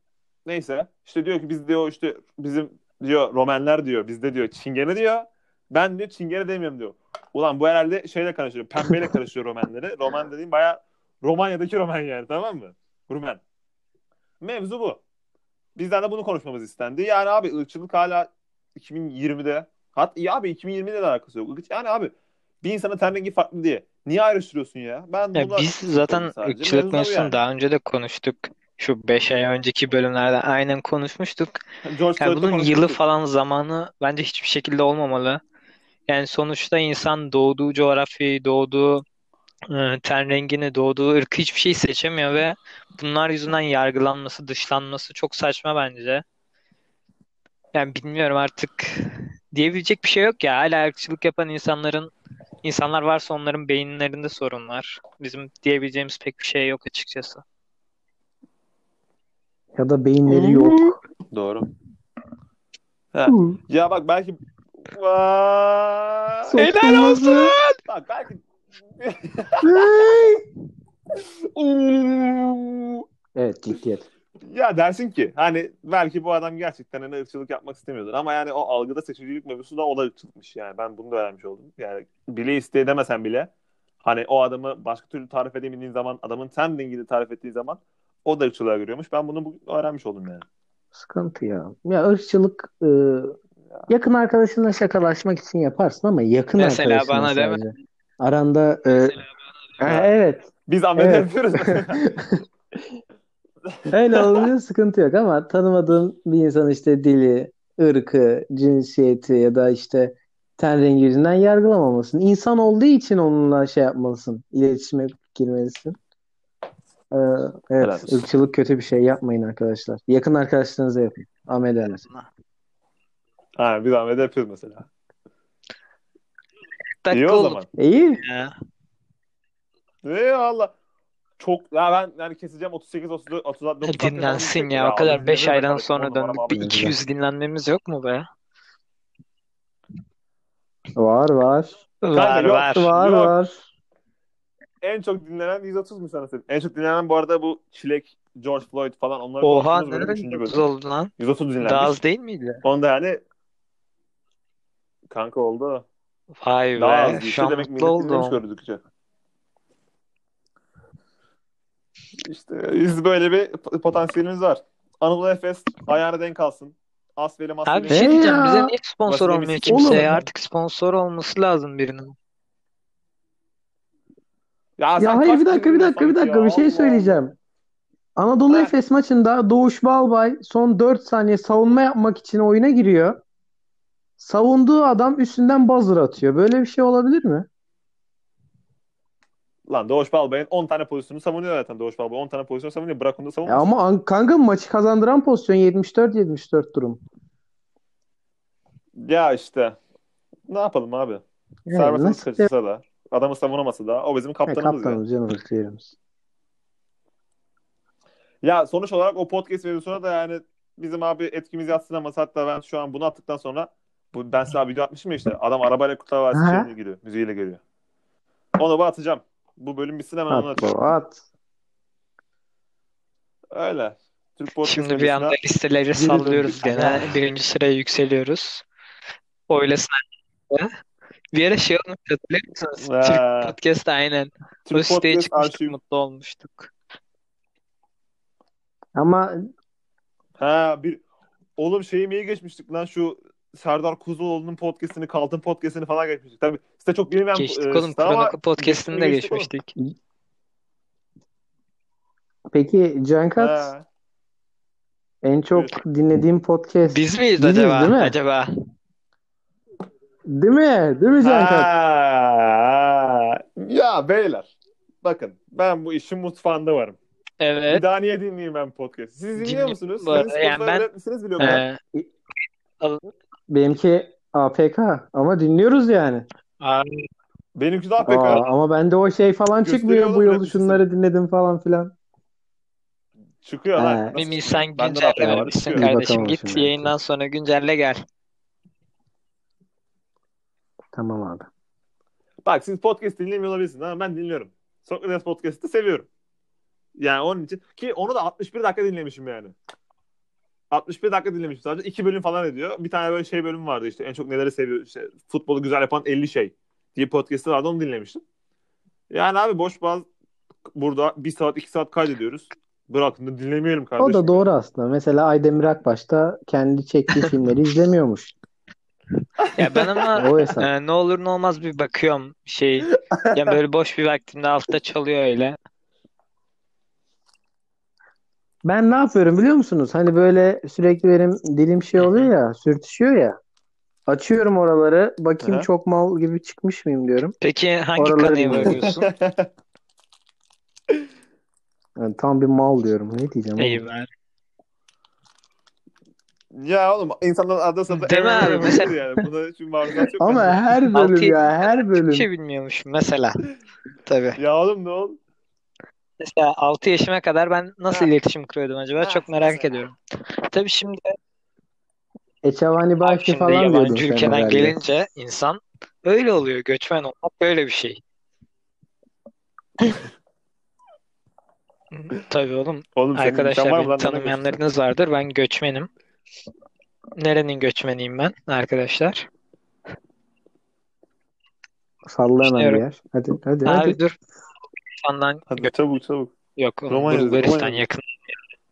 Speaker 3: neyse işte diyor ki biz diyor işte bizim diyor Romenler diyor bizde diyor Çingene diyor. Ben diyor Çingene demiyorum diyor. Ulan bu herhalde şeyle karıştırıyor. Pembeyle karıştırıyor Romenleri. Roman dediğim baya Romanya'daki Roman yani tamam mı? Rumen. Mevzu bu. Bizden de bunu konuşmamız istendi. Yani abi ırkçılık hala 2020'de hat ya abi 2020'de de alakası yok. Yani abi bir insanın ten rengi farklı diye niye ayrıştırıyorsun ya? Ben
Speaker 2: Ya biz zaten ırkçılık mevzusunu
Speaker 3: yani.
Speaker 2: daha önce de konuştuk. Şu 5 ay önceki bölümlerde aynen konuşmuştuk.
Speaker 3: George
Speaker 2: Yani bunun yılı falan zamanı bence hiçbir şekilde olmamalı. Yani sonuçta insan doğduğu coğrafyayı, doğduğu e, ten rengini, doğduğu ırkı hiçbir şey seçemiyor ve bunlar yüzünden yargılanması, dışlanması çok saçma bence. Yani bilmiyorum artık diyebilecek bir şey yok ya. Hala ırkçılık yapan insanların insanlar varsa onların beyinlerinde sorun var. Bizim diyebileceğimiz pek bir şey yok açıkçası.
Speaker 1: Ya da beyinleri yok.
Speaker 3: Doğru. Ha. Ya bak belki Vay!
Speaker 1: Helal olsun.
Speaker 3: Bak belki
Speaker 1: Evet ciddiyet.
Speaker 3: ya dersin ki hani belki bu adam gerçekten hani ırkçılık yapmak istemiyordur ama yani o algıda seçicilik mevzusu da o da ırkçılıkmış yani ben bunu da öğrenmiş oldum. Yani bile isteye demesen bile hani o adamı başka türlü tarif edemediğin zaman adamın ten rengini tarif ettiği zaman o da ırkçılığa görüyormuş. Ben bunu bugün öğrenmiş oldum yani.
Speaker 1: Sıkıntı ya. Ya ırkçılık e, yakın arkadaşınla şakalaşmak için yaparsın ama yakın
Speaker 2: Mesela
Speaker 1: arkadaşınla
Speaker 2: bana deme.
Speaker 1: Aranda e, ha, evet.
Speaker 3: Biz Ahmet'e
Speaker 1: Evet.
Speaker 3: yapıyoruz.
Speaker 1: Öyle olunca sıkıntı yok ama tanımadığın bir insan işte dili, ırkı, cinsiyeti ya da işte ten rengi yüzünden yargılamamalısın. İnsan olduğu için onunla şey yapmalısın. İletişime girmelisin. Ee, evet,
Speaker 3: Helal olsun.
Speaker 1: ırkçılık kötü bir şey yapmayın arkadaşlar. Yakın arkadaşlarınıza yapın. Ahmet Enes.
Speaker 3: ha, biz Ahmet'e yapıyoruz mesela. İyi
Speaker 2: Dakika
Speaker 3: o
Speaker 2: oldu
Speaker 3: zaman.
Speaker 1: İyi.
Speaker 2: ya.
Speaker 3: Eyvallah. Çok ya ben yani keseceğim 38 30 34 dakika falan
Speaker 2: Dinlensin
Speaker 3: gidecek.
Speaker 2: ya. O kadar
Speaker 3: abi
Speaker 2: 5
Speaker 3: dinlenir
Speaker 2: aydan sonra döndük. Bir 200 dinlenmemiz yok mu be?
Speaker 1: Var var.
Speaker 2: Var
Speaker 3: yok.
Speaker 2: var.
Speaker 1: Var
Speaker 3: Yok.
Speaker 1: var.
Speaker 3: En çok dinlenen 130 mu sana? En çok dinlenen bu arada bu Çilek, George Floyd falan onları
Speaker 2: Oha
Speaker 3: 3.
Speaker 2: 130
Speaker 3: bölüm.
Speaker 2: oldu lan?
Speaker 3: 130 dinlenmiş.
Speaker 2: Daha az değil miydi?
Speaker 3: Onda yani kanka oldu.
Speaker 2: Vay
Speaker 3: Daha
Speaker 2: be.
Speaker 3: az değil.
Speaker 2: Şu an
Speaker 3: demek
Speaker 2: mutlu oldum.
Speaker 3: gördükçe. İşte biz böyle bir potansiyelimiz var. Anadolu Efes ayağına denk alsın. Asveli
Speaker 2: Abi
Speaker 3: masveli.
Speaker 2: bir şey diyeceğim.
Speaker 1: ya.
Speaker 2: Bize niye sponsor
Speaker 3: Vasile
Speaker 2: olmuyor kimse? Artık sponsor olması lazım birinin.
Speaker 3: Ya,
Speaker 1: Ya hayır bir dakika bir dakika bir dakika
Speaker 3: ya?
Speaker 1: bir şey
Speaker 3: Allah
Speaker 1: söyleyeceğim. Anadolu.
Speaker 3: Heh.
Speaker 1: Efes maçında Doğuş Balbay son 4 saniye savunma yapmak için oyuna giriyor. Savunduğu adam üstünden buzzer atıyor. Böyle bir şey olabilir mi?
Speaker 3: Lan Doğuş Balbay'ın 10 tane pozisyonu savunuyor zaten Doğuş Balbay. 10 tane pozisyon savunuyor. Bırak onu da savunmasın.
Speaker 1: ama an- kanka maçı kazandıran pozisyon 74-74 durum.
Speaker 3: Ya işte. Ne yapalım abi?
Speaker 1: Yani
Speaker 3: Servetimiz
Speaker 1: nasıl
Speaker 3: kaçırsa da. Adamı savunamasa da. O bizim
Speaker 1: Ya,
Speaker 3: kaptanımız ya.
Speaker 1: kaptanımız canımız ciğerimiz.
Speaker 3: Ya sonuç olarak o podcast videosuna da yani bizim abi etkimiz yatsınamaz. Hatta ben şu an bunu attıktan sonra bu ben size video atmışım ya işte. Adam arabayla Kurtlar Vadisi şeyine giriyor. Müziğiyle geliyor. Onu bu atacağım. Bu bölüm bitsin hemen onu
Speaker 1: At
Speaker 3: atacağım.
Speaker 1: baba at.
Speaker 3: Öyle. Türk podcast
Speaker 2: Şimdi bir anda listeleri sallıyoruz gene. Birinci sıraya yükseliyoruz. Oylasın. Bir ara şey olmuş hatırlıyor musunuz? Türk
Speaker 3: Ha,
Speaker 2: Podcast aynen. O
Speaker 3: Türk
Speaker 2: siteye
Speaker 3: podcast
Speaker 2: çıkmıştık
Speaker 3: arşiv.
Speaker 2: mutlu olmuştuk.
Speaker 1: Ama
Speaker 3: Ha bir oğlum şeyi iyi geçmiştik lan şu Serdar Kuzuloğlu'nun podcast'ini, Kaltın podcast'ini falan geçmiştik. Tabii site çok bilmeyen
Speaker 2: Geçtik
Speaker 3: e,
Speaker 2: oğlum.
Speaker 3: site ama
Speaker 2: Kronoko Podcast'ını da
Speaker 3: geçtik oğlum.
Speaker 2: geçmiştik.
Speaker 1: peki Cankat
Speaker 3: Ha.
Speaker 1: en çok dinlediğim podcast
Speaker 2: Biz miyiz
Speaker 1: Biziz,
Speaker 2: acaba?
Speaker 1: değil mi?
Speaker 2: Acaba?
Speaker 1: Değil mi? Değil mi Cankat?
Speaker 3: Ha. Ya beyler bakın ben bu işin mutfağında varım. Bir
Speaker 2: Evet.
Speaker 3: daha niye dinleyeyim ben podcast? Siz dinliyor
Speaker 2: Dinliyorum
Speaker 3: musunuz?
Speaker 2: bu arada.
Speaker 3: Sizin
Speaker 2: Yani ben-
Speaker 3: üretmişsiniz biliyorum ben.
Speaker 2: Ee,
Speaker 1: Benimki APK ama dinliyoruz yani.
Speaker 2: abi,
Speaker 3: Benimki de APK.
Speaker 1: Aa, ama bende o şey falan
Speaker 3: Gösteriyor
Speaker 1: çıkmıyor.
Speaker 3: oğlum
Speaker 1: Bu yıl
Speaker 3: üretmişsin.
Speaker 1: şunları dinledim falan filan.
Speaker 3: Çıkıyor
Speaker 1: He.
Speaker 3: lan. Nasıl
Speaker 2: Mimi sen
Speaker 3: Bende de APK var,
Speaker 2: güncellememişsin
Speaker 3: çıkıyor.
Speaker 1: İyi
Speaker 2: kardeşim. Git yayından sonra güncelle gel.
Speaker 1: Tamam abi.
Speaker 3: Bak siz podcast dinlemiyor olabilirsiniz ama ben dinliyorum. Sokrates podcast'ı seviyorum. Yani onun için ki onu da 61 dakika dinlemişim yani. 61 dakika dinlemişim sadece. 2 bölüm falan ediyor. Bir tane böyle şey bölüm vardı işte. En çok neleri seviyor işte futbolu güzel yapan 50 şey diye podcast'ı vardı onu dinlemiştim. Yani abi boş bazı burada 1 saat 2 saat kaydediyoruz. Bırakın da dinlemeyelim kardeşim.
Speaker 1: O da doğru aslında. Mesela Aydemir Akbaş'ta kendi çektiği filmleri izlemiyormuş.
Speaker 2: Ya ben ama e, ne olur ne olmaz bir bakıyorum şey. Yani böyle boş bir vaktimde altta çalıyor öyle.
Speaker 1: Ben ne yapıyorum biliyor musunuz? Hani böyle sürekli benim dilim şey oluyor ya, sürtüşüyor ya. Açıyorum oraları, bakayım
Speaker 3: Aha.
Speaker 1: çok mal gibi çıkmış mıyım diyorum.
Speaker 2: Peki hangi
Speaker 1: Oraları
Speaker 2: kanıya
Speaker 1: dinliyorum.
Speaker 2: varıyorsun?
Speaker 1: Yani tam bir mal diyorum. Ne diyeceğim oğlum?
Speaker 2: İyi ben.
Speaker 3: Ya oğlum insanlar arada sırada
Speaker 2: Değil mi abi? Mesela-
Speaker 3: yani. Buna şu maruzat çok
Speaker 1: Ama
Speaker 3: bence.
Speaker 1: her
Speaker 2: Altı
Speaker 1: bölüm
Speaker 2: yedi
Speaker 1: ya, her bölüm.
Speaker 2: Hiçbir şey bilmiyormuşum mesela. Tabii.
Speaker 3: Ya oğlum ne oldu?
Speaker 2: Mesela 6 yaşıma kadar ben nasıl
Speaker 3: Ha.
Speaker 2: iletişim kuruyordum acaba?
Speaker 3: Ha,
Speaker 2: Çok merak
Speaker 3: mesela.
Speaker 2: ediyorum. Tabii şimdi
Speaker 1: Eçavani
Speaker 2: abi
Speaker 1: Bahçe
Speaker 2: şimdi
Speaker 1: falan diyordun
Speaker 2: yabancı
Speaker 1: sen
Speaker 2: ülkeden
Speaker 1: herhalde.
Speaker 2: gelince insan öyle oluyor. Göçmen olmak böyle bir şey. Tabii oğlum.
Speaker 3: Oğlum senin ülken var
Speaker 2: Arkadaşlar
Speaker 3: mı
Speaker 2: beni
Speaker 3: lan? Nereden
Speaker 2: tanımayanlarınız vardır. Ben göçmenim. Nerenin göçmeniyim ben arkadaşlar?
Speaker 1: Salla hemen bir yer. Hadi hadi
Speaker 2: Abi
Speaker 1: hadi.
Speaker 2: dur. Fandan
Speaker 3: Hadi çabuk çabuk.
Speaker 2: yok.
Speaker 3: Romanya,
Speaker 2: Bulgaristan
Speaker 3: Romanya.
Speaker 2: yakın.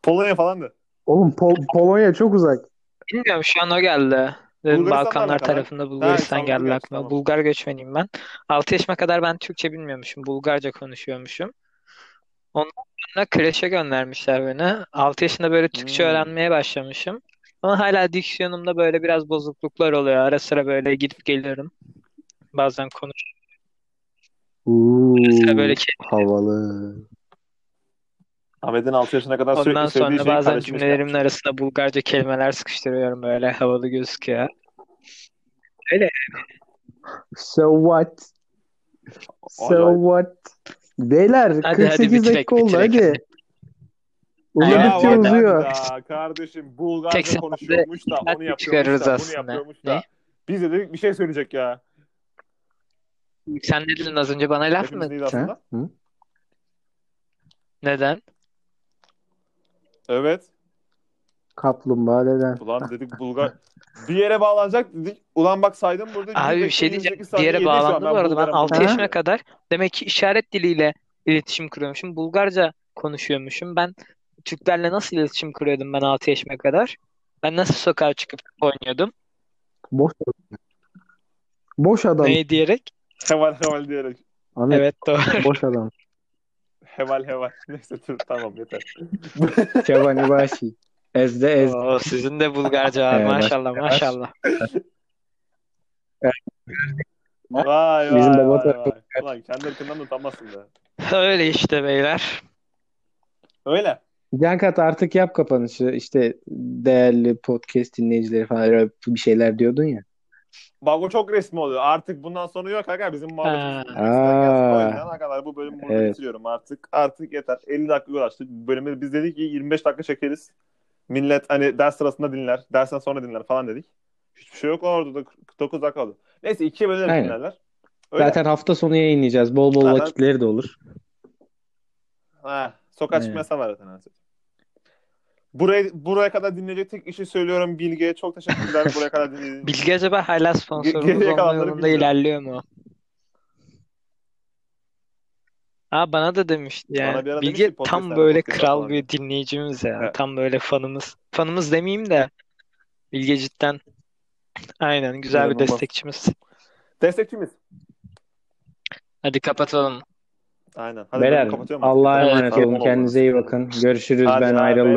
Speaker 3: Polonya falan da.
Speaker 1: Oğlum Pol- Polonya çok uzak.
Speaker 2: Bilmiyorum şu an o geldi. Dedim Balkanlar
Speaker 3: alakalı.
Speaker 2: tarafında Bulgaristan
Speaker 3: tamam,
Speaker 2: geldi
Speaker 3: gerçi,
Speaker 2: aklıma.
Speaker 3: tamam.
Speaker 2: Bulgar göçmeniyim ben. 6 yaşıma kadar ben Türkçe bilmiyormuşum. Bulgarca konuşuyormuşum. Ondan sonra kreşe göndermişler beni. 6 yaşında böyle Türkçe
Speaker 3: Hmm.
Speaker 2: öğrenmeye başlamışım. Ama hala diksiyonumda böyle biraz bozukluklar oluyor. Ara sıra böyle gidip geliyorum. Bazen konuş.
Speaker 1: Uuu,
Speaker 2: Mesela böyle ke-
Speaker 1: havalı.
Speaker 3: Ahmet'in 6 yaşına kadar sürekli
Speaker 2: Ondan
Speaker 3: söylediği
Speaker 2: sonra
Speaker 3: şeyi
Speaker 2: bazen
Speaker 3: kardeşime
Speaker 2: cümlelerimin arasında Bulgarca kelimeler sıkıştırıyorum böyle havalı gözüküyor.
Speaker 1: So what? So
Speaker 3: Acayip.
Speaker 1: what? Beyler
Speaker 2: hadi
Speaker 1: 48
Speaker 2: bitirek,
Speaker 1: dakika oldu
Speaker 2: bitirek.
Speaker 1: hadi. Uzadıkça
Speaker 2: Ya
Speaker 3: Ya
Speaker 1: uzuyor.
Speaker 3: da kardeşim Bulgarca
Speaker 2: Tek
Speaker 3: konuşuyormuş da onu yapıyormuş da bunu
Speaker 2: aslında.
Speaker 3: yapıyormuş
Speaker 2: Ne?
Speaker 3: da. Biz de dedik bir şey söyleyecek ya.
Speaker 2: Sen ne dedin az önce bana laf
Speaker 3: Hepimiz
Speaker 2: mı?
Speaker 3: aslında?
Speaker 1: Hı?
Speaker 2: Neden?
Speaker 3: Evet.
Speaker 1: Kaplumbağa deden.
Speaker 3: Ulan dedik Bulgar bir yere bağlanacak dedik. Ulan bak saydım burada.
Speaker 2: Abi bir
Speaker 3: 105,
Speaker 2: şey diyeceğim.
Speaker 3: 108
Speaker 2: Bir yere bağlandı bu arada. Ben
Speaker 3: Bulgarım,
Speaker 2: 6
Speaker 1: Ha?
Speaker 2: yaşına kadar demek ki işaret diliyle iletişim kuruyormuşum. Bulgarca konuşuyormuşum. Ben Türklerle nasıl iletişim kuruyordum ben 6 yaşıma kadar? Ben nasıl sokağa çıkıp oynuyordum?
Speaker 1: Boş Boş adam.
Speaker 2: Ne diyerek?
Speaker 3: Heval heval diyerek.
Speaker 1: Ahmet
Speaker 2: Evet doğru.
Speaker 1: boş adam.
Speaker 3: Heval heval. Neyse dur tamam yeter.
Speaker 1: Cevani Bashi. Ezde ez.
Speaker 2: Oo, sizin de Bulgarca var
Speaker 1: Evet,
Speaker 2: maşallah maşallah.
Speaker 3: Vay
Speaker 1: Bizim
Speaker 3: vay
Speaker 1: baba
Speaker 3: vay vay. Ulan kendi ırkından da utanmazsın be.
Speaker 2: Öyle işte beyler.
Speaker 3: Öyle.
Speaker 1: Cankat artık yap kapanışı. İşte değerli podcast dinleyicileri falan öyle bir şeyler diyordun ya.
Speaker 3: Bak o çok resmi oluyor. Artık bundan sonra yok aga bizim muhabbetimiz. Kadar bu bölümü burada
Speaker 1: Evet.
Speaker 3: bitiriyorum artık. Artık yeter. 50 dakika uğraştık. Bölümü biz dedik ki 25 dakika çekeriz. Millet hani ders sırasında dinler. Dersten sonra dinler falan dedik. Hiçbir şey yok orada da 9 dakika oldu. Neyse ikiye
Speaker 1: Aynen.
Speaker 3: dinlerler. Öyle.
Speaker 1: Zaten hafta sonu yayınlayacağız. Bol bol
Speaker 3: Zaten-
Speaker 1: vakitleri de olur.
Speaker 3: Ha, sokağa
Speaker 1: Evet.
Speaker 3: çıkma yasağı var zaten. Buraya, buraya kadar dinleyecek tek işi söylüyorum Bilge'ye. Çok teşekkürler buraya kadar dinlediğiniz için.
Speaker 2: Bilgi acaba hala sponsorumuz
Speaker 3: Geriye
Speaker 2: olma
Speaker 3: kalanları
Speaker 2: yolunda
Speaker 3: bilmiyorum.
Speaker 2: ilerliyor mu? Aa bana da demişti
Speaker 3: Bana
Speaker 2: yani.
Speaker 3: bir ara
Speaker 2: Bilge
Speaker 3: demişti
Speaker 2: tam
Speaker 3: podcast'lerde,
Speaker 2: böyle kral
Speaker 3: falan
Speaker 2: bir dinleyicimiz ya.
Speaker 3: Evet.
Speaker 2: Tam böyle fanımız. Fanımız demeyeyim de Bilge cidden aynen güzel bir
Speaker 3: İnanılmaz.
Speaker 2: destekçimiz.
Speaker 3: Destekçimiz.
Speaker 2: Hadi kapatalım.
Speaker 3: Aynen. Hadi
Speaker 1: Beyler
Speaker 3: ben kapatıyorum artık.
Speaker 1: Allah'a
Speaker 2: Evet,
Speaker 1: emanet
Speaker 3: tamam
Speaker 1: olun.
Speaker 3: oldu.
Speaker 1: Kendinize iyi bakın. Görüşürüz.
Speaker 3: Hadi
Speaker 1: Ben
Speaker 3: bay.
Speaker 1: ayrıldım.